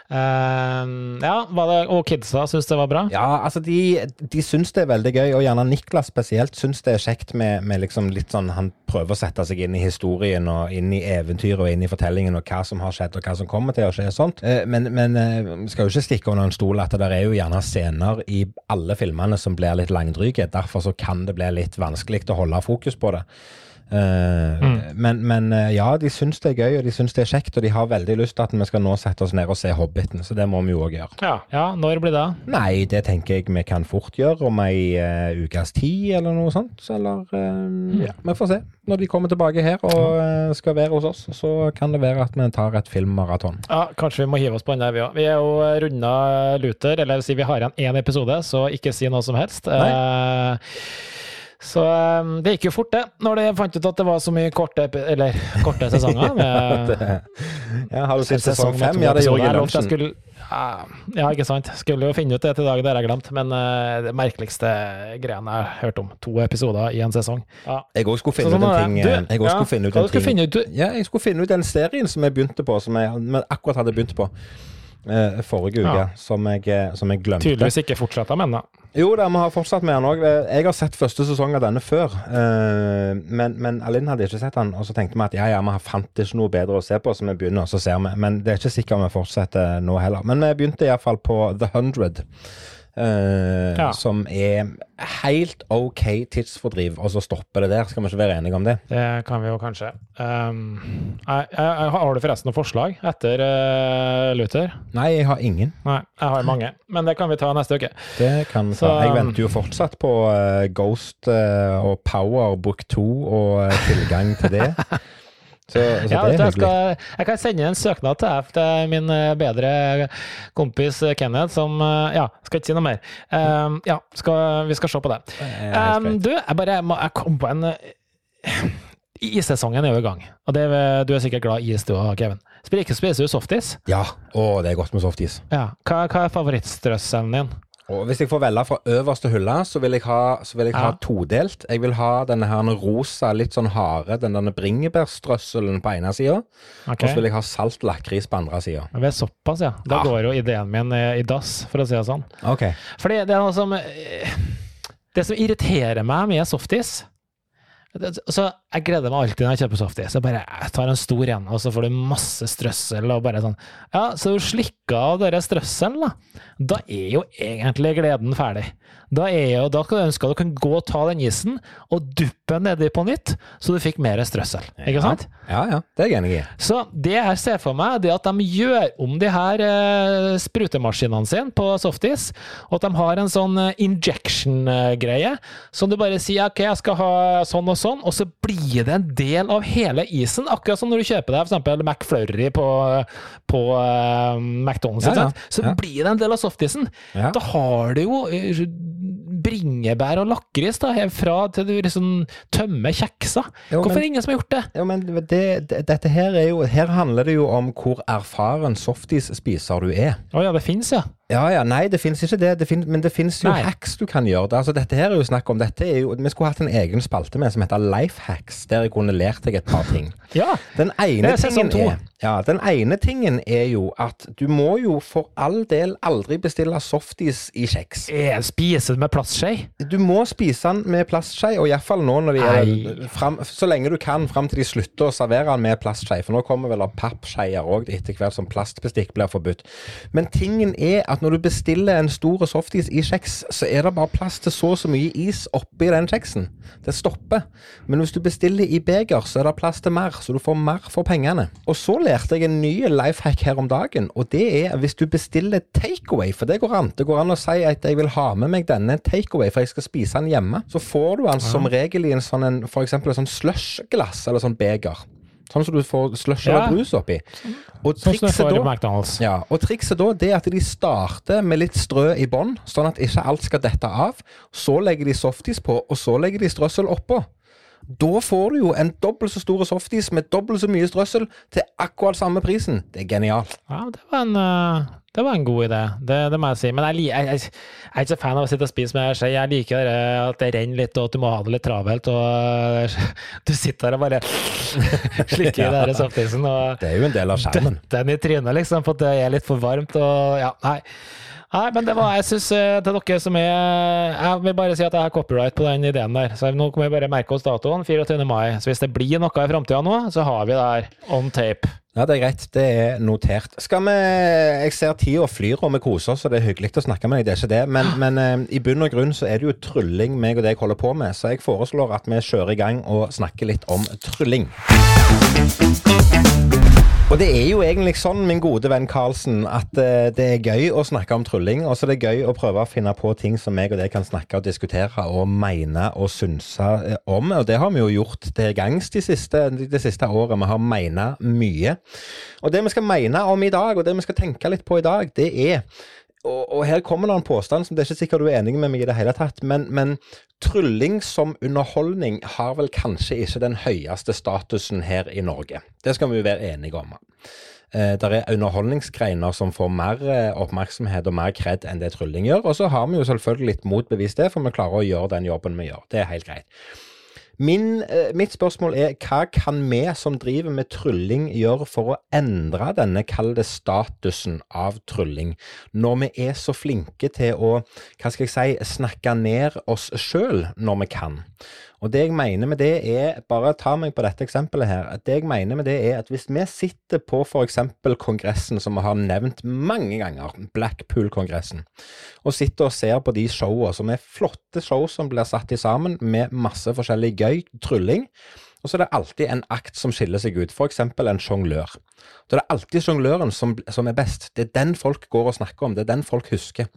Uh, ja, det, og kidsa syns det var bra? Ja, altså de, de syns det er veldig gøy, og gjerne Niklas spesielt syns det er kjekt med, med liksom litt sånn Han prøver å sette seg inn i historien og inn i eventyret og inn i fortellingen og hva som har skjedd og hva som kommer til å skje og sånt. Uh, Men, men uh, skal jo ikke stikke under en stol at det der er jo gjerne scener i alle filmene som blir litt langdryge. Derfor så kan det bli litt vanskelig å holde fokus på det. Eh, men, men eh, ja, de syns det er gøy, og de syns det er kjekt, og de har veldig lyst til at vi skal nå sette oss ned og se Hobbiten, så det må vi jo òg gjøre. Ja. ja, når blir det? Nei, det tenker jeg vi kan fort gjøre om ei uh, ukes tid, eller noe sånt. Eller eh, ja, vi får se. Når de kommer tilbake her og uh, skal være hos oss, så kan det være at vi tar et filmmaraton. Ja, Kanskje vi må hive oss på den der, vi òg. Vi er jo runda luter, eller si vi har igjen én episode, så ikke si noe som helst. Eh, Så um, det gikk jo fort, det. Når de fant ut at det var så mye korte, eller, korte sesonger. Med, Ja, har du sett sesong fem? Ja, det gjorde jeg lunsjen. Ja, ikke sant. Skulle jo finne ut det til i dag, det har jeg glemt. Men uh, det merkeligste greiene jeg har hørt om. To episoder i en sesong. Ja. Jeg òg skulle Så finne sånn ut en ting. eh, Du, Jeg også ja, skulle finne ut en ting. finne ut? Du- Ja, jeg skulle finne ut den serien som jeg begynte på, som jeg men akkurat hadde begynt på eh, forrige uke, Ja. som, jeg, eh, som jeg glemte. Tydeligvis ikke fortsette med den, da. Jo, da, vi har fortsatt med den òg. Jeg har sett første sesong av denne før. eh, men, men Alin hadde ikke sett den, og så tenkte vi at ja, ja, vi fant ikke noe bedre å se på, så vi begynner, og så ser vi. Men det er ikke sikkert vi fortsetter nå heller. Men vi begynte iallfall på The Hundred. Eh, Ja. Som er helt OK tidsfordriv, og så stopper det der. Skal vi ikke være enige om det? Det kan vi jo kanskje. Um, jeg, jeg, har du forresten noen forslag etter uh, Luther? Nei, jeg har ingen. Nei, jeg har mange. Men det kan vi ta neste uke. Det kan vi ta. Jeg venter jo fortsatt på uh, Ghost uh, og Power Book 2 og tilgang til det. Så, så Ja, jeg, skal, jeg kan sende en søknad til til min eh, bedre kompis eh, Kenneth, som eh, Ja, skal ikke si noe mer. Um, ja, skal, vi skal se på det. Um, du, jeg bare må, jeg kom på en Issesongen er jo i gang, og det, du er sikkert glad i is du òg, Kevin. Spiser du softis? Ja, å, det er godt med softis. Ja. Hva, hva er favorittstrøsselen din? Og hvis jeg får velge fra øverste hylle, så vil jeg ha, så vil jeg ha todelt. Jeg vil ha denne her rosa, litt sånn harde, den derne bringebærstrøsselen på ene sida. Okay. Og så vil jeg ha salt lakris på andre sida. Er såpass, ja. Da Ja. går jo ideen min eh, i dass, for å si det sånn. Okay. Fordi det er noe som eh, Det som irriterer meg med softis Så Jeg gleder meg alltid når jeg kjøper softis. Jeg bare jeg tar en stor en, og så får du masse strøssel og bare sånn Ja, så du slikker av den strøsselen, da. Da er jo egentlig gleden ferdig. Da, er jo, da kan du ønske at du kan gå og ta den isen og duppe nedi på nytt, så du fikk mer strøssel. Ikke sant? Ja, ja. Det er jeg enig i. Så det jeg ser for meg, det at de gjør om de her eh, sprutemaskinene sine på softis, og at de har en sånn eh, injection-greie, som du bare sier ok, jeg skal ha sånn og sånn, og så blir det en del av hele isen, akkurat som når du kjøper deg eksempel McFlurry på, på uh, McDonald's, Ja, ja. så blir det en del av softisen. Da har du jo eh, bringebær og lakris da, herfra til du liksom tømmer kjeksa. Jo, Hvorfor men- er det ingen som har gjort det? Jo, men det, det, dette her er jo Her handler det jo om hvor erfaren softis-spiser du er. Å ja, det fins, ja. Ja, ja, nei, det finnes ikke det, det finnes, men det finnes jo Nei. hacks du kan gjøre. Altså, dette her er jo snakk om, dette jo, Vi skulle hatt en egen spalte med som heter Life Hacks, der jeg kunne lært deg et par ting. Ja, Den ene, Det tingen er, ja, den ene tingen er jo at du må jo for all del aldri bestille softis i kjeks. Spise spiser det med plastskje. Du må spise den med plastskje, og iallfall nå når de er fram, så lenge du kan, fram til de slutter å servere den med plastskje. For nå kommer vel av pappskjeer òg, etter hvert som plastbestikk blir forbudt. Men tingen er at når du bestiller en stor softis i kjeks, så er det bare plass til så og så mye is oppi den kjeksen. Det stopper. Men hvis du bestiller i beger, så er det plass til mer, så du får mer for pengene. Og så lærte jeg en ny life hack her om dagen, og det er hvis du bestiller takeaway, for det går an. Det går an å si at jeg vil ha med meg denne takeaway, for jeg skal spise den hjemme. Så får du den som regel i en sånn en, for eksempel en sånn slushglass, eller sånn beger. Sånn som du får slush eller Ja. brus oppi. Og Sånn trikset da ja, og trikset da det er at de starter med litt strø i bånn, sånn at ikke alt skal dette av. Så legger de softis på, og så legger de strøssel oppå. Da får du jo en dobbelt så stor softis med dobbelt så mye strøssel til akkurat samme prisen. Det er genialt. Ja, det var en, øh, det var en god idé, det, det må jeg si. Men jeg, jeg, jeg, jeg er ikke så fan av å sitte og spise med skje. Jeg liker at det renner litt, og at du må ha det litt travelt. Og øh, du sitter der og bare slikker i den softisen og Det er jo en del av skjermen. døtter den i trynet, liksom, for at det er litt for varmt. Og ja, nei. Nei, men det var, jeg synes eh, til dere som er Jeg vil bare si at jeg har copyright på den ideen der. Så nå kommer vi bare merke oss datoen, 24. mai. Så hvis det blir noe i framtida nå, så har vi det her on tape. Ja, det er greit. Det er notert. Skal vi Jeg ser tida flyr, og vi koser oss, og det er hyggelig å snakke med deg, det er ikke det. Men, men eh, i bunn og grunn så er det jo trylling meg og deg holder på med, så jeg foreslår at vi kjører i gang og snakker litt om trylling. Og det er jo egentlig sånn, min gode venn Karlsen, at uh, det er gøy å snakke om trylling. Og så er det gøy å prøve å finne på ting som meg og deg kan snakke og diskutere og mene og synse eh, om. Og det har vi jo gjort til gangs de siste, det siste året. Vi har mena mye. Og det vi skal mene om i dag, og det vi skal tenke litt på i dag, det er og, og her kommer det en påstand som det er ikke sikkert du er enig med meg i det hele tatt, men, men trylling som underholdning har vel kanskje ikke den høyeste statusen her i Norge. Det skal vi jo være enige om. Eh, det er underholdningsgreiner som får mer eh, oppmerksomhet og mer kred enn det trylling gjør. Og så har vi jo selvfølgelig litt motbevist det, for vi klarer å gjøre den jobben vi gjør. Det er helt greit. Min, eh, mitt spørsmål er hva kan vi som driver med trylling gjøre for å endre denne kalde statusen av trylling, når vi er så flinke til å hva skal jeg si, snakke ned oss sjøl når vi kan? Og det jeg mener med det er, bare ta meg på dette eksempelet her, at det jeg mener med det er at hvis vi sitter på f.eks. kongressen som vi har nevnt mange ganger, Blackpool-kongressen, og sitter og ser på de showene som er flotte show som blir satt i sammen med masse forskjellig gøy trylling, og så er det alltid en akt som skiller seg ut, f.eks. en sjonglør. Da er det alltid sjongløren som, som, er best. Det er den folk går og snakker om, det er den folk husker.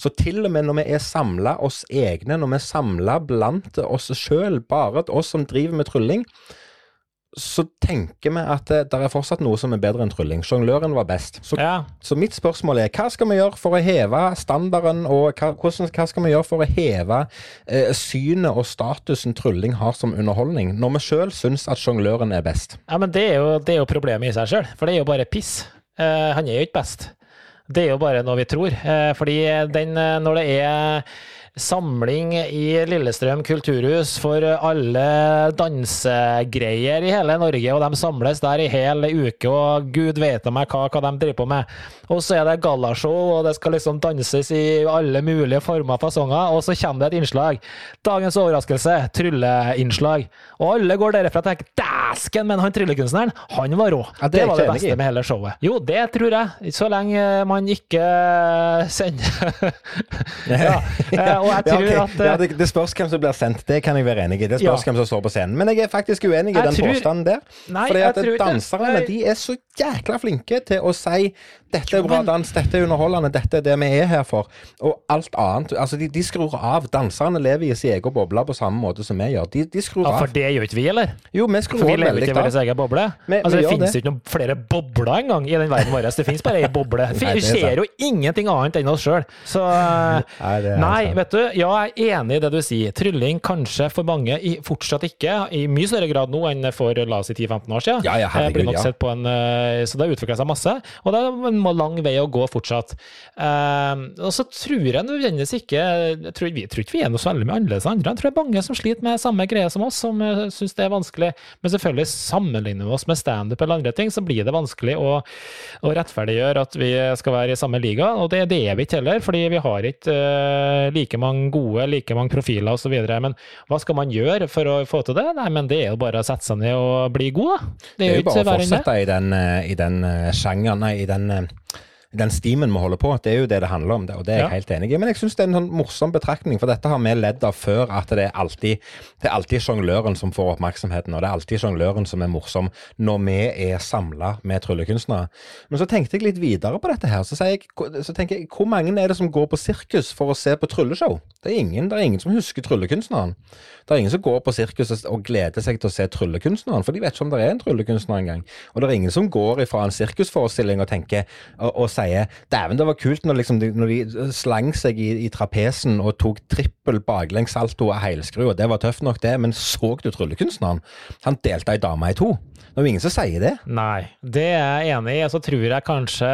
Så til og med når vi er samla oss egne, når vi er samla blant oss sjøl, bare oss som driver med trylling, så tenker vi at det, der er fortsatt noe som er bedre enn trylling. Sjongløren var best. Så, ja. så, mitt spørsmål er hva skal vi gjøre for å heve standarden, og hva, hvordan, hva skal vi gjøre for å heve eh, synet og statusen trylling har som underholdning, når vi sjøl syns at sjongløren er best? Ja, men det er, jo, det er jo problemet i seg sjøl, for det er jo bare piss. Eh, han er jo ikke best. Det er jo bare noe vi tror. Eh, fordi den, eh, når det er samling i Lillestrøm kulturhus for alle dansegreier i hele Norge, og de samles der i hel uke, og gud vet meg hva, hva de driver på med. Og så er det gallashow, og det skal liksom danses i alle mulige former og fasonger, og så kommer det et innslag. Dagens overraskelse, trylleinnslag. Og alle går derfra og tenker 'dæsken, men han tryllekunstneren, han var rå'. Ja, det, det, var det beste med hele showet. Jo, det tror jeg. Så lenge man ikke sender ja. og jeg tror ja, okay. at ja, det, det, spørs hvem som blir sendt, det kan jeg være enig i. Det spørs hvem som står på scenen. Men jeg er faktisk uenig i den tror... påstanden der. Nei, fordi at danserne de er så jækla flinke til å si dette er bra dans, dette er underholdende, dette er det vi er her for. Og alt annet Altså, de, de skrur av. Danserne lever i sin egen boble på samme måte som vi gjør. De, de skrur av. Ja, For det gjør ikke vi, eller? Jo, vi skrur av veldig. For vi lever ikke i vår egen boble. Vi, altså, vi det finnes ikke noen flere bobler engang i den verden vår. Det finnes bare ei boble. Vi ser jo ingenting annet enn oss sjøl. Så Nei, nei vet du, ja, jeg er enig i det du sier. Trylling kanskje for mange i, fortsatt ikke, i mye større grad nå enn for la oss si 10-15 år siden. Ja, ja, herregud, blir nok sett på en, eh, så det har utvikla seg masse. Og det er en lang vei å gå fortsatt. Uh, og så tror jeg nødvendigvis ikke jeg tror, Vi tror ikke vi er noe så veldig mye annerledes enn andre. Jeg tror det er mange som sliter med samme greie som oss, som uh, syns det er vanskelig. Men selvfølgelig, sammenligner vi oss med standup eller andre ting, så blir det vanskelig å, å, rettferdiggjøre at vi skal være i samme liga. Og det, det er vi ikke heller, fordi vi har ikke uh, like mange gode, like mange profiler osv. Men hva skal man gjøre for å få til det? Nei, men det er jo bare å sette seg ned og bli god, da. Det er, det er jo bare å fortsette i den, i den sjangeren, nei, i den man. Den stimen vi holder på, det er jo det det handler om. Det, og det er jeg ja. helt enig i. Men jeg syns det er en sånn morsom betraktning, for dette har vi ledd av før. At det er alltid det er alltid sjongløren som får oppmerksomheten, og det er alltid sjongløren som er morsom når vi er samla med tryllekunstnere. Men så tenkte jeg litt videre på dette her. Så, jeg, så, tenker jeg, hvor mange er det som går på sirkus for å se på trylleshow? Det er ingen, det er ingen som husker tryllekunstneren. Det er ingen som går på sirkus og gleder seg til å se tryllekunstneren, for de vet ikke om det er en tryllekunstner engang. Og det er ingen som går ifra en sirkusforestilling og tenker og, og sier 'dæven, det var kult' når, liksom, de, når de slang seg i, i trapesen og tok trippel baklengssalto av heilskru, og det var tøft nok, det, men så du tryllekunstneren? Han delte ei dame i to. Det er jo ingen som sier det. Nei, det er jeg enig i. Og Så tror jeg kanskje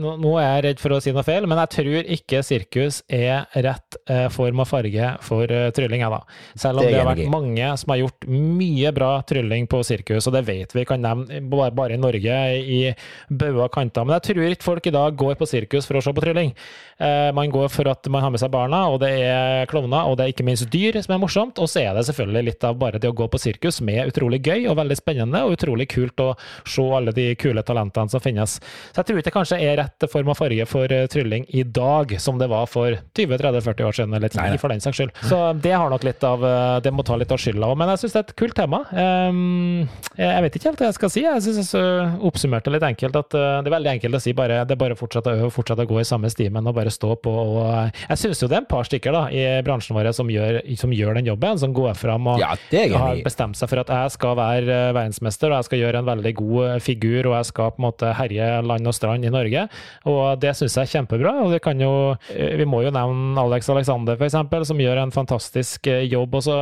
nå, nå, er jeg redd for å si noe feil, men jeg tror ikke sirkus er rett eh, form og farge for uh, trylling, jeg, da. Selv om det, det har vært mange som har gjort mye bra trylling på sirkus, og det vet vi kan nevne bare, bare i Norge, i bauger kanter. Men jeg tror ikke folk i dag går på sirkus for å se på trylling. Eh, man går for at man har med seg barna, og det er klovner, og det er ikke minst dyr som er morsomt. Og så er det selvfølgelig litt av bare det å gå på sirkus, som er utrolig gøy og veldig spennende spennende og utrolig kult å se alle de kule talentene som finnes. Så jeg tror ikke det kanskje er rett form og farge for uh, trylling i dag, som det var for 20-30-40 år siden, eller 10 for den saks skyld. Så det har nok litt av uh, Det må ta litt av skylda òg, men jeg syns det er et kult tema. Um, jeg vet ikke helt hva jeg skal si. Jeg syns jeg oppsummerte litt enkelt at det er veldig enkelt å si bare, det er bare å fortsette å øve, fortsette å gå i samme stimen og bare stå på. Og, jeg syns jo det er et par stykker da, i bransjen vår som gjør, som gjør den jobben, som går fram og Ja, har bestemt seg for at jeg skal være eh, verdensmester, og jeg skal gjøre en veldig god eh, figur, og jeg skal på en måte herje land og strand i Norge. Og det syns jeg er kjempebra. og det kan jo, eh, Vi må jo nevne Alex Alexander, eksempel, som gjør en fantastisk eh, jobb. Og så,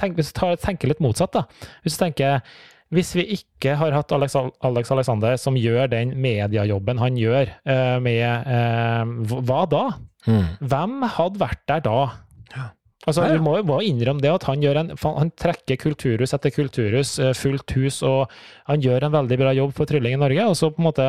tenk, hvis du tenker litt motsatt, da. Hvis du tenker hvis vi ikke har hatt Alex, Alex Alexander som gjør den mediejobben han gjør, med Hva da? Mm. Hvem hadde vært der da? Ja. Altså, ja. Du må jo innrømme det at han, en, han trekker kulturhus etter kulturhus, eh, fullt hus, og han gjør en veldig bra jobb for Trylling i Norge. og så på en måte,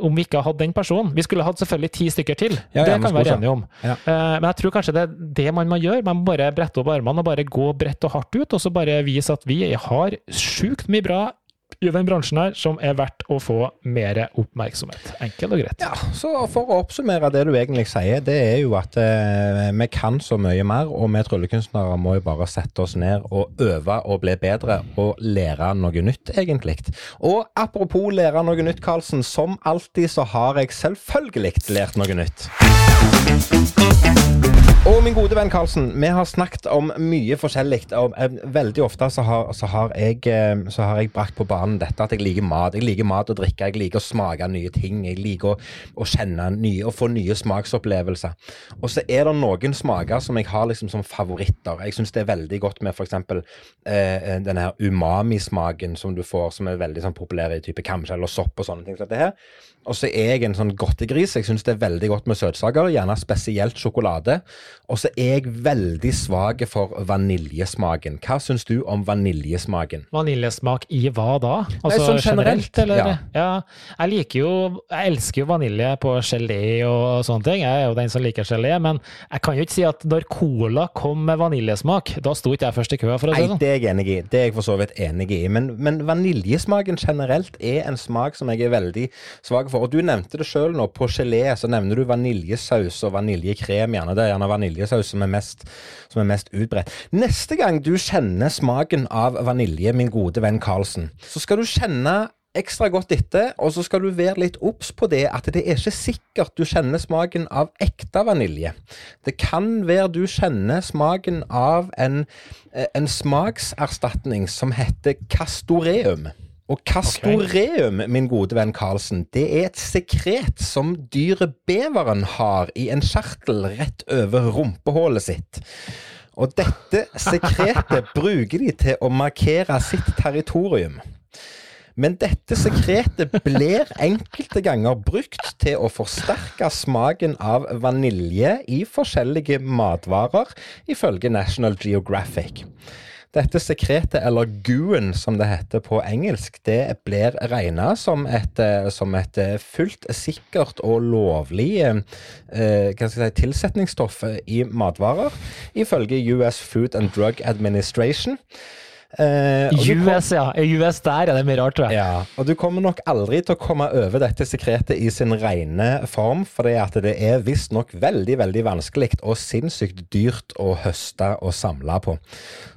Om vi ikke hadde den personen Vi skulle hatt selvfølgelig ti stykker til, Ja, det kan vi være enige om. Ja. Eh, Men jeg tror kanskje det er det man må gjøre. Man må bare brette opp armene og bare gå bredt og hardt ut, og så bare vise at vi har sjukt mye bra i den bransjen her som er verdt å få mer oppmerksomhet. Enkelt og greit. Ja, så For å oppsummere det du egentlig sier, det er jo at eh, vi kan så mye mer, og vi tryllekunstnere må jo bare sette oss ned og øve og bli bedre og lære noe nytt, egentlig. Og apropos lære noe nytt, Karlsen. Som alltid så har jeg selvfølgelig lært noe nytt. Og min gode venn Karlsen, vi har snakket om mye forskjellig. Og eh, veldig ofte så har, så, har jeg, eh, så har jeg brakt på banen dette at jeg liker mat. Jeg liker mat og drikke, jeg liker å smake nye ting. Jeg liker å, å kjenne nye og få nye smaksopplevelser. Og så er det noen smaker som jeg har liksom som favoritter. Jeg syns det er veldig godt med f.eks. Eh, denne her umami-smaken som du får, som er veldig sånn populær i type kamskjell og sopp og sånne ting. som dette her. Og så er jeg en sånn godtegris. Jeg syns det er veldig godt med søtsaker, gjerne spesielt sjokolade. Og så er jeg veldig svak for vaniljesmaken. Hva syns du om vaniljesmaken? Vaniljesmak i hva da? Altså sånn generelt, eller? ja. Ja. Jeg liker jo Jeg elsker jo vanilje på gelé og sånne ting. Jeg er jo den som liker gelé, men jeg kan jo ikke si at når cola kom med vaniljesmak, da sto ikke jeg først i køa, for å si det sånn. det er jeg enig i. Det er jeg for så vidt enig i. Men, men vaniljesmaken generelt er en smak som jeg er veldig svak for. Og du nevnte det sjøl nå. På gelé så nevner du vaniljesaus og vaniljekrem. gjerne. Det er gjerne vaniljesaus som er mest, som er mest utbredt. Neste gang du kjenner smaken av vanilje, min gode venn Karlsen, så skal du kjenne ekstra godt etter, og så skal du være litt obs på det at det er ikke sikkert du kjenner smaken av ekte vanilje. Det kan være du kjenner smaken av en, eh, en smakserstatning som heter castoreum. Og castoreum, min gode venn Karlsen, det er et sekret som dyret beveren har i en kjertel rett over rumpehullet sitt. Og dette sekretet bruker de til å markere sitt territorium. Men dette sekretet blir enkelte ganger brukt til å forsterke smaken av vanilje i forskjellige matvarer, ifølge National Geographic. Dette sekretet, eller guen som det heter på engelsk, det blir regna som eh, som et eh, fullt sikkert og lovlig eh, eh, si, tilsetningsstoff i matvarer, ifølge US Food and Drug Administration. Eh, US, kom- ja. I US der er det mye rart, tror jeg. ja, og du kommer nok aldri til å komme over dette sekretet i sin rene form, for det det er visstnok veldig, veldig vanskelig og sinnssykt dyrt å høste og samle på.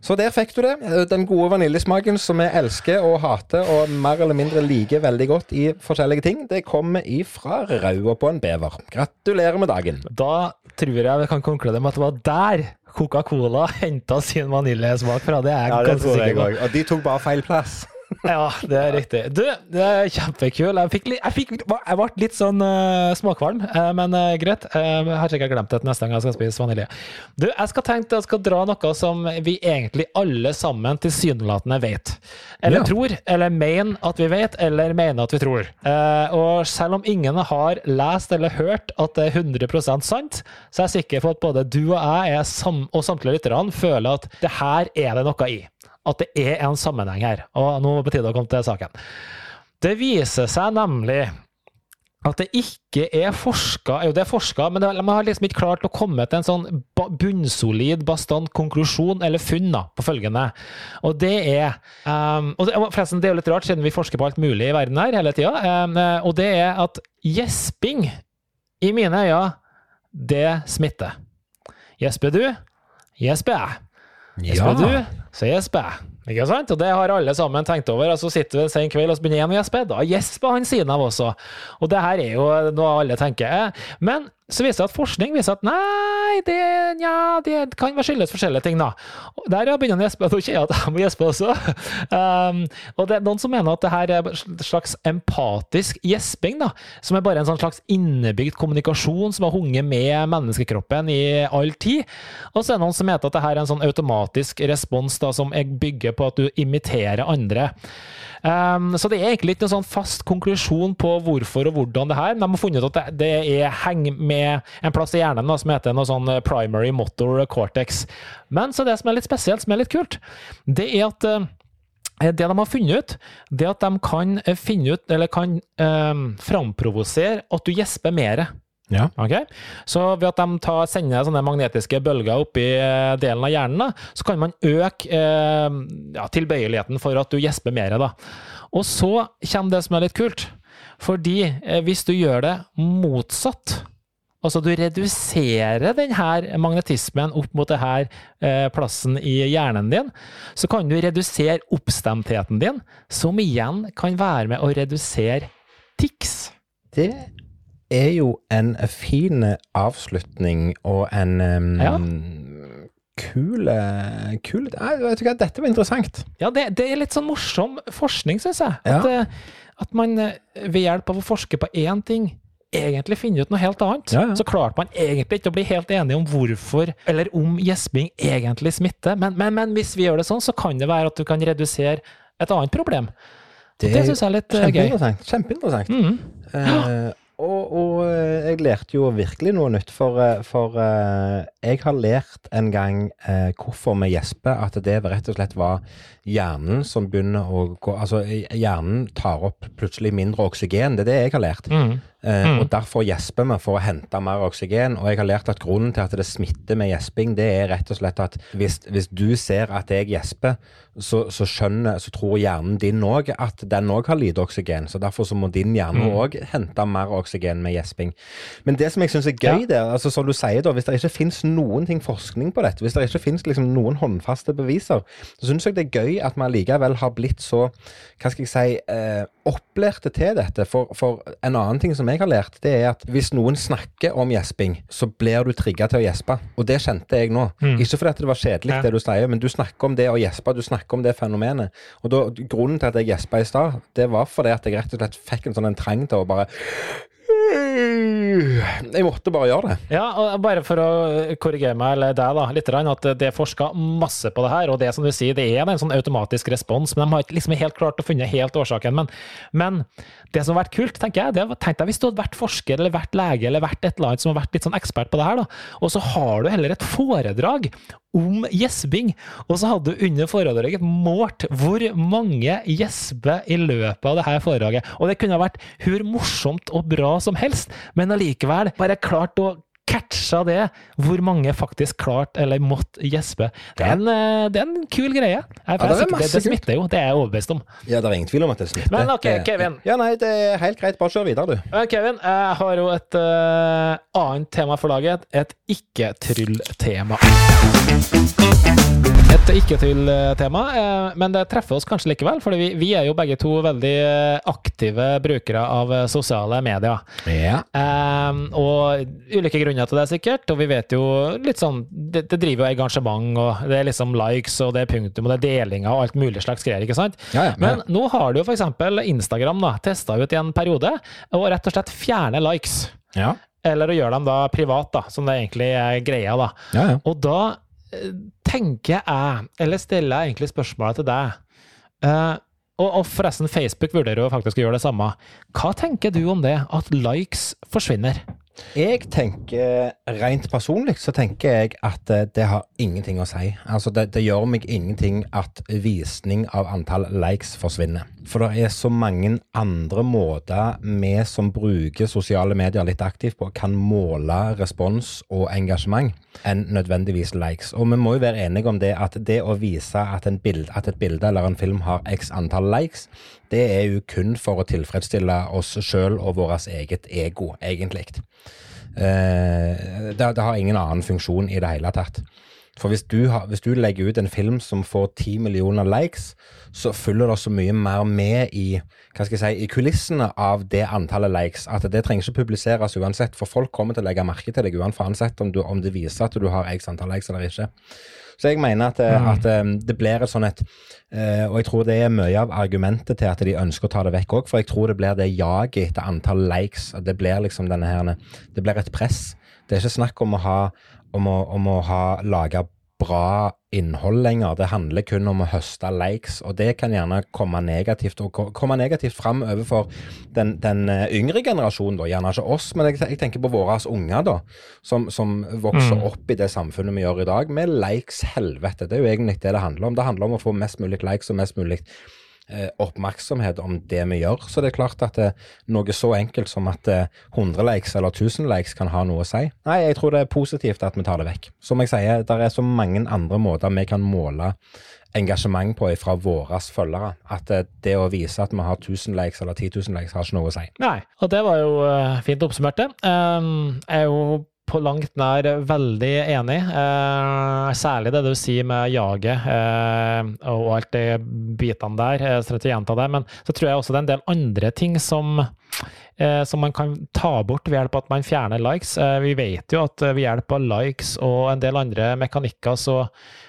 Så der fikk du det. Den gode vaniljesmaken som vi elsker og hater og mer eller mindre liker veldig godt i forskjellige ting, det kommer ifra rauda på en bever. Gratulerer med dagen. Da tror jeg vi kan konkludere med at det var der Coca-Cola henta sin vaniljesmak fra. Det er jeg ganske sikker på. Og de tok bare feil plass. Ja, det er riktig. Du, det er kjempekul. Jeg, fikk, jeg, fikk, jeg ble litt sånn uh, småkvalm, uh, men uh, greit. Uh, jeg har sikkert glemt det neste gang jeg skal spise vanilje. Du, jeg skal tenke jeg skal dra noe som vi egentlig alle sammen tilsynelatende vet. Eller Ja. tror, eller mener at vi vet, eller mener at vi tror. Eh, og selv om ingen har lest eller hørt at det er 100% sant, så er jeg sikker på at både du og jeg er sam og samtlige lytterne føler at det her er det noe i at det er en sammenheng her. Og nå er det på tide å komme til saken. Det viser seg nemlig at det ikke er forska Jo, det er forska, men man har liksom ikke klart å komme til en sånn bunnsolid, bastant konklusjon eller funn da, på følgende. Og det er um, og det, Forresten, det er jo litt rart, siden vi forsker på alt mulig i verden her hele tida. Um, og det er at gjesping, i mine øyne, det smitter. Gjesper du, gjesper jeg. Gjesper du, så gjesper jeg. Ikke sant? Og det har alle sammen tenkt over. Og så sitter vi en sen kveld og begynner igjen å gjespe. Da gjesper han siden av også. Og det her er jo noe alle tenker. eh. Men så viser det at forskning viser at nei, det, ja, det kan skyldes forskjellige ting, da. Der begynner gjespe. Nå kjenner jeg at jeg må gjespe også. Um, og det er noen som mener at det her er en slags empatisk gjesping, da. Som er bare en sånn slags innebygd kommunikasjon som har hunget med menneskekroppen i all tid. Og så er det noen som mener at det her er en sånn automatisk respons da, som bygger på at du imiterer andre. Um, så det er egentlig ikke noen sånn fast konklusjon på hvorfor og hvordan det her, men de har funnet ut at det, det er heng med en plass i hjernen da, som heter noe sånn primary motor cortex. Men så det som er litt spesielt, som er litt kult, det er at uh, det de har funnet ut, det er at de kan finne ut, eller kan eh, framprovosere at du gjesper mer. Ja. Ok? Så ved at de tar, sender sånne magnetiske bølger oppi i delen av hjernen, da, så kan man øke eh, ja, tilbøyeligheten for at du gjesper mer. Da. Og så kommer det som er litt kult. Fordi eh, hvis du gjør det motsatt, altså du reduserer denne magnetismen opp mot denne eh, plassen i hjernen din, så kan du redusere oppstemtheten din, som igjen kan være med å redusere tics. Det er jo en fin avslutning og en um, Ja. kul kul vet du hva, dette var interessant. Ja, det, det er litt sånn morsom forskning, syns jeg. At, ja. at man eh, ved hjelp av å forske på én ting, egentlig finner ut noe helt annet. Ja, ja. Så klarte man egentlig ikke å bli helt enige om hvorfor, eller om gjesping egentlig smitter. Men, men, men hvis vi gjør det sånn, så kan det være at du kan redusere et annet problem. Og det syns jeg er litt kjempeinteressant, gøy. Kjempeinteressant. Mm. Eh, og, og eh, jeg lærte jo virkelig noe nytt, for, eh, for eh, jeg har lært en gang eh, hvorfor vi gjesper, at det rett og slett var hjernen som begynner å gå Altså, hjernen tar opp plutselig mindre oksygen. Det er det jeg har lært. Mhm. Eh, Mm. Og derfor gjesper vi for å hente mer oksygen. Og jeg har lært at grunnen til at det smitter med gjesping, det er rett og slett at hvis, hvis du ser at jeg gjesper, så, så skjønner, så tror hjernen din òg at den òg har lite oksygen. Så derfor så må din hjerne Mm. hente mer oksygen med gjesping. Men det som jeg syns er gøy der, altså som du sier da, hvis det ikke finnes noen ting forskning på dette, hvis det ikke finnes liksom noen håndfaste beviser, så syns jeg det er gøy at vi allikevel har blitt så, hva skal jeg si, eh, opplærte til dette. For, for en annen ting som jeg har lært, det er at hvis noen snakker om gjesping, så blir du trigga til å gjespe. Og det kjente jeg nå. Mm. Ikke fordi at det var kjedelig, Ja. det du sier, men du snakker om det å gjespe, du snakker om det fenomenet. Og da, grunnen til at jeg gjespa i stad, det var fordi at jeg rett og slett fikk en sånn en trang til å bare Jeg måtte bare gjøre det. Ja, og bare for å korrigere meg, eller deg da, litt, at det er forska masse på det her, og det som du sier, det er en sånn automatisk respons, men de har ikke liksom helt klart å funne helt årsaken. Men, men det som har vært kult, tenker jeg, det tenkte tenk deg hvis du hadde vært forsker eller vært lege eller vært et eller annet som har vært litt sånn ekspert på det her, da, og så har du heller et foredrag om gjesping, og så hadde du under foredraget målt hvor mange gjesper i løpet av det her foredraget. Og det kunne ha vært hvor morsomt og bra som helst, men allikevel bare klart å catcha det, hvor mange faktisk klarte eller måtte gjespe. Det er en, eh, det er en kul greie. Jeg, det er det, det smitter jo, det er jeg overbevist om. Ja, det er ingen tvil om at det smitter. Men ok, Kevin. Ja, nei, det er helt greit. Bare kjør videre, du. Men Kevin, jeg har jo et uh, annet tema for laget. Et ikke-tryll-tema. Et ikke-tryll-tema, eh, men det treffer oss kanskje likevel, for vi, vi er jo begge to veldig eh, aktive brukere av eh, sosiale medier. Ja. Um, og ulike grunner til det, sikkert. Og vi vet jo litt sånn Det, det driver jo engasjement, og det er liksom likes, og det er punktum, og det er delinger og alt mulig slags greier, ikke sant? Ja, ja, Men nå har du jo f.eks. Instagram da, testa ut i en periode, og rett og slett fjerne likes. Ja. Eller å gjøre dem da privat, da, som det egentlig er greia, da. Ja, ja. Og da eh, tenker jeg, eller stiller jeg egentlig spørsmålet til deg uh, og, og forresten, Facebook vurderer jo faktisk å gjøre det samme. Hva tenker du om det, at likes forsvinner? Jeg tenker, rent personlig, så tenker jeg at eh, det har ingenting å si. Altså, det, det gjør meg ingenting at visning av antall likes forsvinner. For det er så mange andre måter vi som bruker sosiale medier litt aktivt på, kan måle respons og engasjement enn nødvendigvis likes. Og vi må jo være enige om det at det å vise at, en bild, at et bilde eller en film har x antall likes, det er jo kun for å tilfredsstille oss sjøl og vårt eget ego, egentlig. Eh, det, det har ingen annen funksjon i det hele tatt. For hvis du, har, hvis du legger ut en film som får ti millioner likes, så følger det så mye mer med i hva skal jeg si, i kulissene av det antallet likes at det trenger ikke publiseres uansett. For folk kommer til å legge merke til deg uansett om, du, om det viser at du har x antall likes eller ikke. Så jeg mener at, mm. at um, det blir et sånn et uh, Og jeg tror det er mye av argumentet til at de ønsker å ta det vekk òg, for jeg tror det blir det jaget etter antall likes. Det blir liksom denne her Det blir et press. Det er ikke snakk om å ha om å, om å ha laga bra innhold lenger. Det handler kun om å høste likes, og det kan gjerne komme negativt og komme negativt fram overfor den, den eh, yngre generasjonen, da. Gjerne ikke oss, men jeg, jeg tenker på våre unger, da, som, som vokser mm. opp i det samfunnet vi gjør i dag, med likes helvete. Det er jo egentlig det det handler om. Det handler om å få mest mulig likes og mest mulig oppmerksomhet om det vi gjør. Så det er klart at det, eh, noe så enkelt som at 100 eh, likes eller 1000 likes kan ha noe å si. Nei, jeg tror det er positivt at vi tar det vekk. Som jeg sier, det er så mange andre måter vi kan måle engasjement på fra våre følgere. At det å vise at vi har 1000 likes eller 10 000 likes, har ikke noe å si. Nei, og det var jo fint oppsummert, det. Um, jeg er jo på langt nær veldig enig. Eh, særlig det du sier med jaget eh, og alt de bitene der. Jeg ikke gjenta det, men så tror jeg også det er en del andre ting som eh, som man kan ta bort ved hjelp av at man fjerner likes. Eh, vi vet jo at ved hjelp av likes og en del andre mekanikker, så,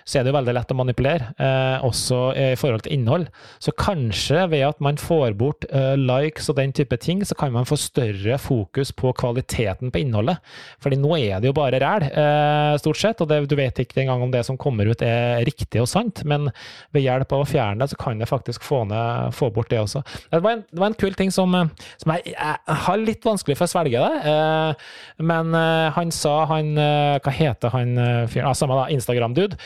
så er det jo veldig lett å manipulere, eh, også i forhold til innhold. Så kanskje ved at man får bort eh, likes og den type ting, så kan man få større fokus på kvaliteten på innholdet. Fordi nå er det jo bare ræl, eh, stort sett, og det, du vet ikke engang om det som kommer ut er riktig og sant, men ved hjelp av å fjerne det, så kan det faktisk få, ned, få bort det også. Det var en, det var en kul ting som, som jeg, jeg har litt vanskelig for å svelge det. Eh, men eh, han sa, han eh, Hva heter han fyren? Ah, samme da, Instagram-dude.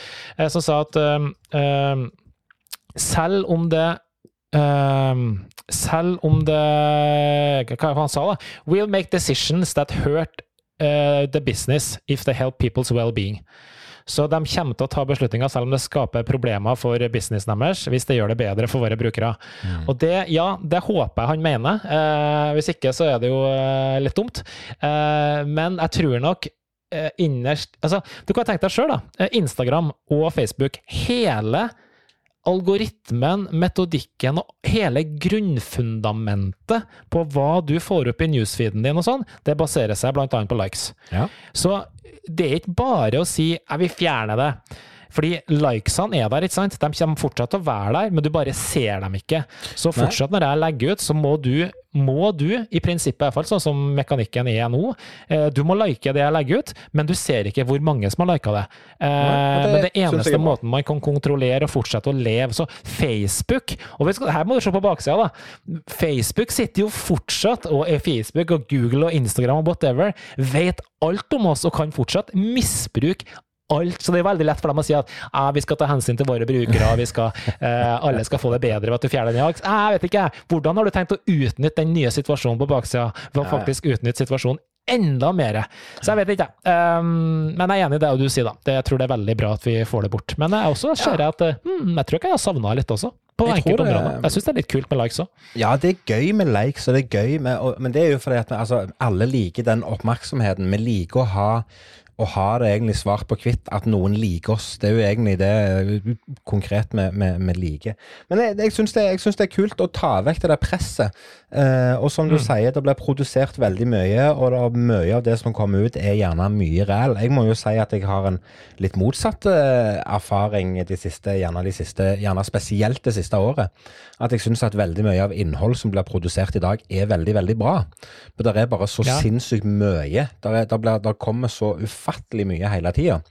Som sa at selv om det Selv om det Hva han sa, da? We'll make decisions that hurt the business if they help people's well-being. Så de kommer til å ta beslutninger selv om det skaper problemer for businessen deres, hvis det gjør det bedre for våre brukere. Mm. Og det, ja, det håper jeg han mener. Eh, hvis ikke så er det jo eh, litt dumt. Eh, men jeg tror nok eh, innerst Altså, du kan tenke deg sjøl, da. Eh, Instagram og Facebook. Hele algoritmen, metodikken og hele grunnfundamentet på hva du får opp i newsfeeden din og sånn, det baserer seg annet på likes. Ja. Så det er ikke bare å si 'jeg vil fjerne det'. Fordi likesene er der, ikke sant? De kommer fortsatt til å være der, men du bare ser dem ikke. Så fortsatt når jeg legger ut, så må du, må du i prinsippet, i hvert fall sånn som mekanikken er nå, eh, du må like det jeg legger ut, men du ser ikke hvor mange som har lika det. Nei, det. Men det eneste måten man kan kontrollere og fortsette å leve Så Facebook og Her må du se på baksida, da. Facebook sitter jo fortsatt, og Facebook og Google og Instagram og whatever, vet alt om oss og kan fortsatt misbruke alt. Så det er veldig lett for dem å si at vi skal ta hensyn til våre brukere, vi skal, eh, alle skal få det bedre ved at du fjerner den jaks. Jeg vet ikke, hvordan har du tenkt å utnytte den nye situasjonen på baksida ved å faktisk utnytte situasjonen enda mer. Så jeg vet ikke. Um, men jeg er enig i det du sier, da. Det, jeg tror det er veldig bra at vi får det bort. Men jeg også ser at hmm, jeg tror ikke jeg har savna litt også. På jeg enkelte områder. Jeg syns det er litt kult med likes òg. Ja, det er gøy med likes, og det er gøy med og, Men det er jo fordi at altså, alle liker den oppmerksomheten. Vi liker å ha å ha det egentlig svart på hvitt at noen liker oss. Det er jo egentlig det konkret vi, vi, liker. Men jeg, jeg syns det, det, er kult å ta vekk det der presset. Eh, og som du mm. sier, det blir produsert veldig mye, og det, mye av det som kommer ut, er gjerne mye ræl. Jeg må jo si at jeg har en litt motsatt eh, erfaring de siste, gjerne, de siste, gjerne spesielt det siste året. At jeg syns at veldig mye av innhold som blir produsert i dag, er veldig, veldig bra. Men det er bare så ja. sinnssykt mye. Det kommer så ufattelig mye hele tida.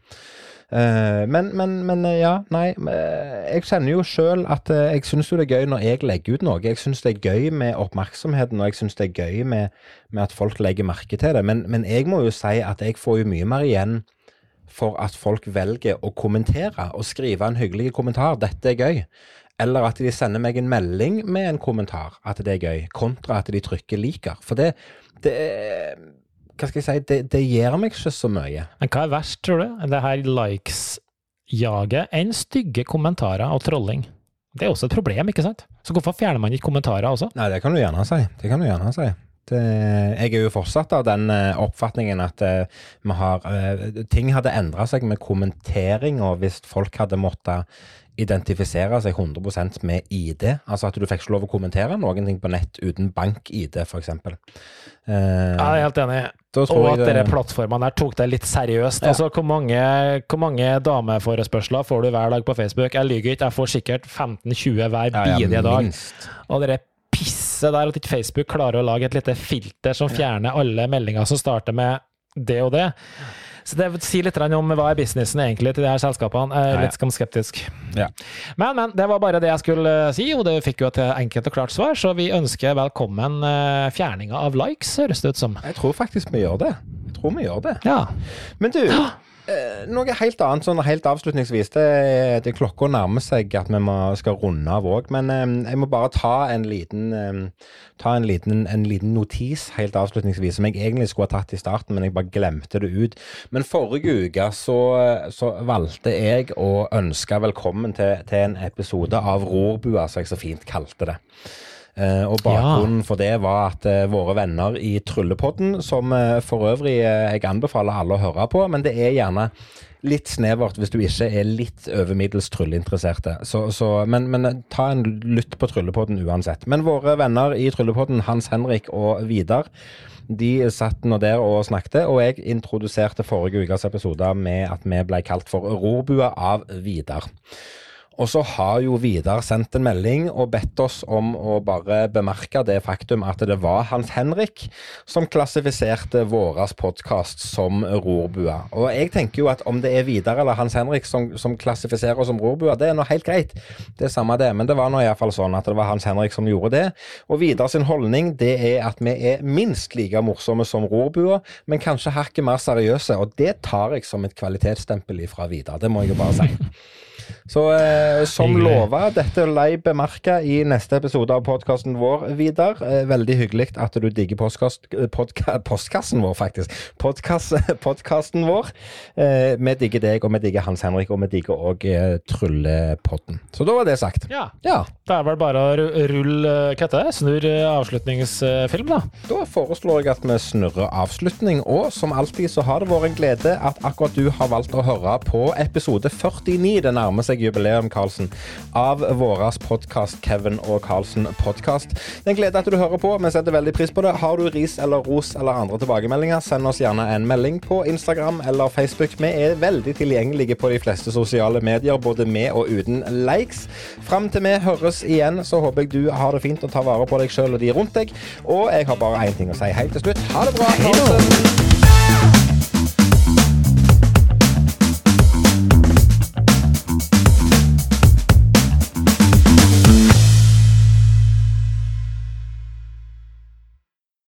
Uh, men, men, men, eh, ja, nei. Eh, jeg kjenner jo sjøl at jeg syns jo det er gøy når jeg legger ut noe. Jeg syns det er gøy med oppmerksomheten, og jeg syns det er gøy med, med, at folk legger merke til det. Men, men, jeg må jo si at jeg får jo mye mer igjen for at folk velger å kommentere og skrive en hyggelig kommentar. 'Dette er gøy'. Eller at de sender meg en melding med en kommentar at det er gøy, kontra at de trykker 'liker'. For det, det hva skal jeg si, det, det gir meg ikke så mye. Men hva er verst, tror du? Det her likes-jaget enn stygge kommentarer og trolling? Det er også et problem, ikke sant? Så hvorfor fjerner man ikke kommentarer også? Nei, det kan du gjerne si. Det kan du gjerne si. Jeg er jo fortsatt av den eh, oppfatningen at eh, vi har eh, Ting hadde endra seg med kommentering, og hvis folk hadde måttet identifisere seg 100% med ID. Altså at du fikk ikke lov å kommentere noen ting på nett uten bank-ID, f.eks. Uh, Jeg er helt enig. Og at dere plattformene der tok det litt seriøst. Ja. Altså, hvor mange, hvor mange dameforespørsler får du hver dag på Facebook? Jeg lyver ikke, jeg får sikkert 15-20 hver Ja, ja, bidige dag. Og dere pisset der at ikke Facebook klarer å lage et lite filter som fjerner alle meldinger som starter med det og det. Så det sier litt om hva er businessen egentlig til de her selskapene. Jeg er litt skamskeptisk. Ja. Men, men, det var bare det jeg skulle eh, si, og det fikk jo et enkelt og klart svar, så vi ønsker velkommen uh, fjerninga av likes, høres det ut som. Jeg tror faktisk vi gjør det. Jeg tror vi gjør det. Ja. Men du, eh, noe helt annet sånn helt avslutningsvis. Det, det Klokka nærmer seg at vi må, skal runde av òg, men eh, jeg må bare ta en liten eh, Ta en liten, en liten notis helt avslutningsvis, som jeg egentlig skulle ha tatt i starten, men jeg bare glemte det ut. Men forrige uke så, så valgte jeg å ønske velkommen til, til en episode av Rorbua, som jeg så fint kalte det. Eh, og bakgrunnen for det var at eh, våre venner i Tryllepodden, som eh, for øvrig jeg anbefaler alle å høre på, men det er gjerne litt snevert hvis du ikke er litt over middels trylleinteresserte. Så, så, men, men ta en lytt på Tryllepodden uansett. Men våre venner i Tryllepodden, Hans Henrik og Vidar, de satt nå der og snakket, og jeg introduserte forrige ukes episode med at vi ble kalt for Rorbua av Vidar. Og så har jo Vidar sendt en melding og bedt oss om å bare bemerke det faktum at det var Hans Henrik som klassifiserte våres podkast som rorbua. Og jeg tenker jo at om det er Vidar eller Hans Henrik som, som klassifiserer oss som rorbua, det er nå helt greit. Det er samme det. Men det var nå iallfall sånn at det var Hans Henrik som gjorde det. Og Vidar sin holdning det er at vi er minst like morsomme som rorbua, men kanskje hakket mer seriøse. Og det tar jeg som et kvalitetsstempel ifra Vidar. Det må jeg jo bare si. Så eh, som Hyggelig. lova, dette lei jeg bemerke i neste episode av podkasten vår, Vidar. Eh, veldig hyggelig at du digger postkast, eh, podka, postkassen vår, faktisk. Podkasten vår. Eh, vi digger deg, og vi digger Hans Henrik, og vi digger òg eh, Tryllepodden. Så da var det sagt. ja. Ja, Det er vel bare å rulle Hva heter? Snurr eh, avslutningsfilm, da. da foreslår jeg at vi snurrer avslutning, og som alltid så har det vært en glede at akkurat du har valgt å høre på episode 49. Det nærmer seg jubileum, Karlsen, av vår podkast Kevin og Karlsen podkast. Det er en glede at du hører på. Vi setter veldig pris på det. Har du ris eller ros eller andre tilbakemeldinger, send oss gjerne en melding på Instagram eller Facebook. Vi er veldig tilgjengelige på de fleste sosiale medier, både med og uten likes. Fram til vi høres igjen, så håper jeg du har det fint og tar vare på deg sjøl og de rundt deg. Og jeg har bare én ting å si helt til slutt. Ha det bra. Karlsen.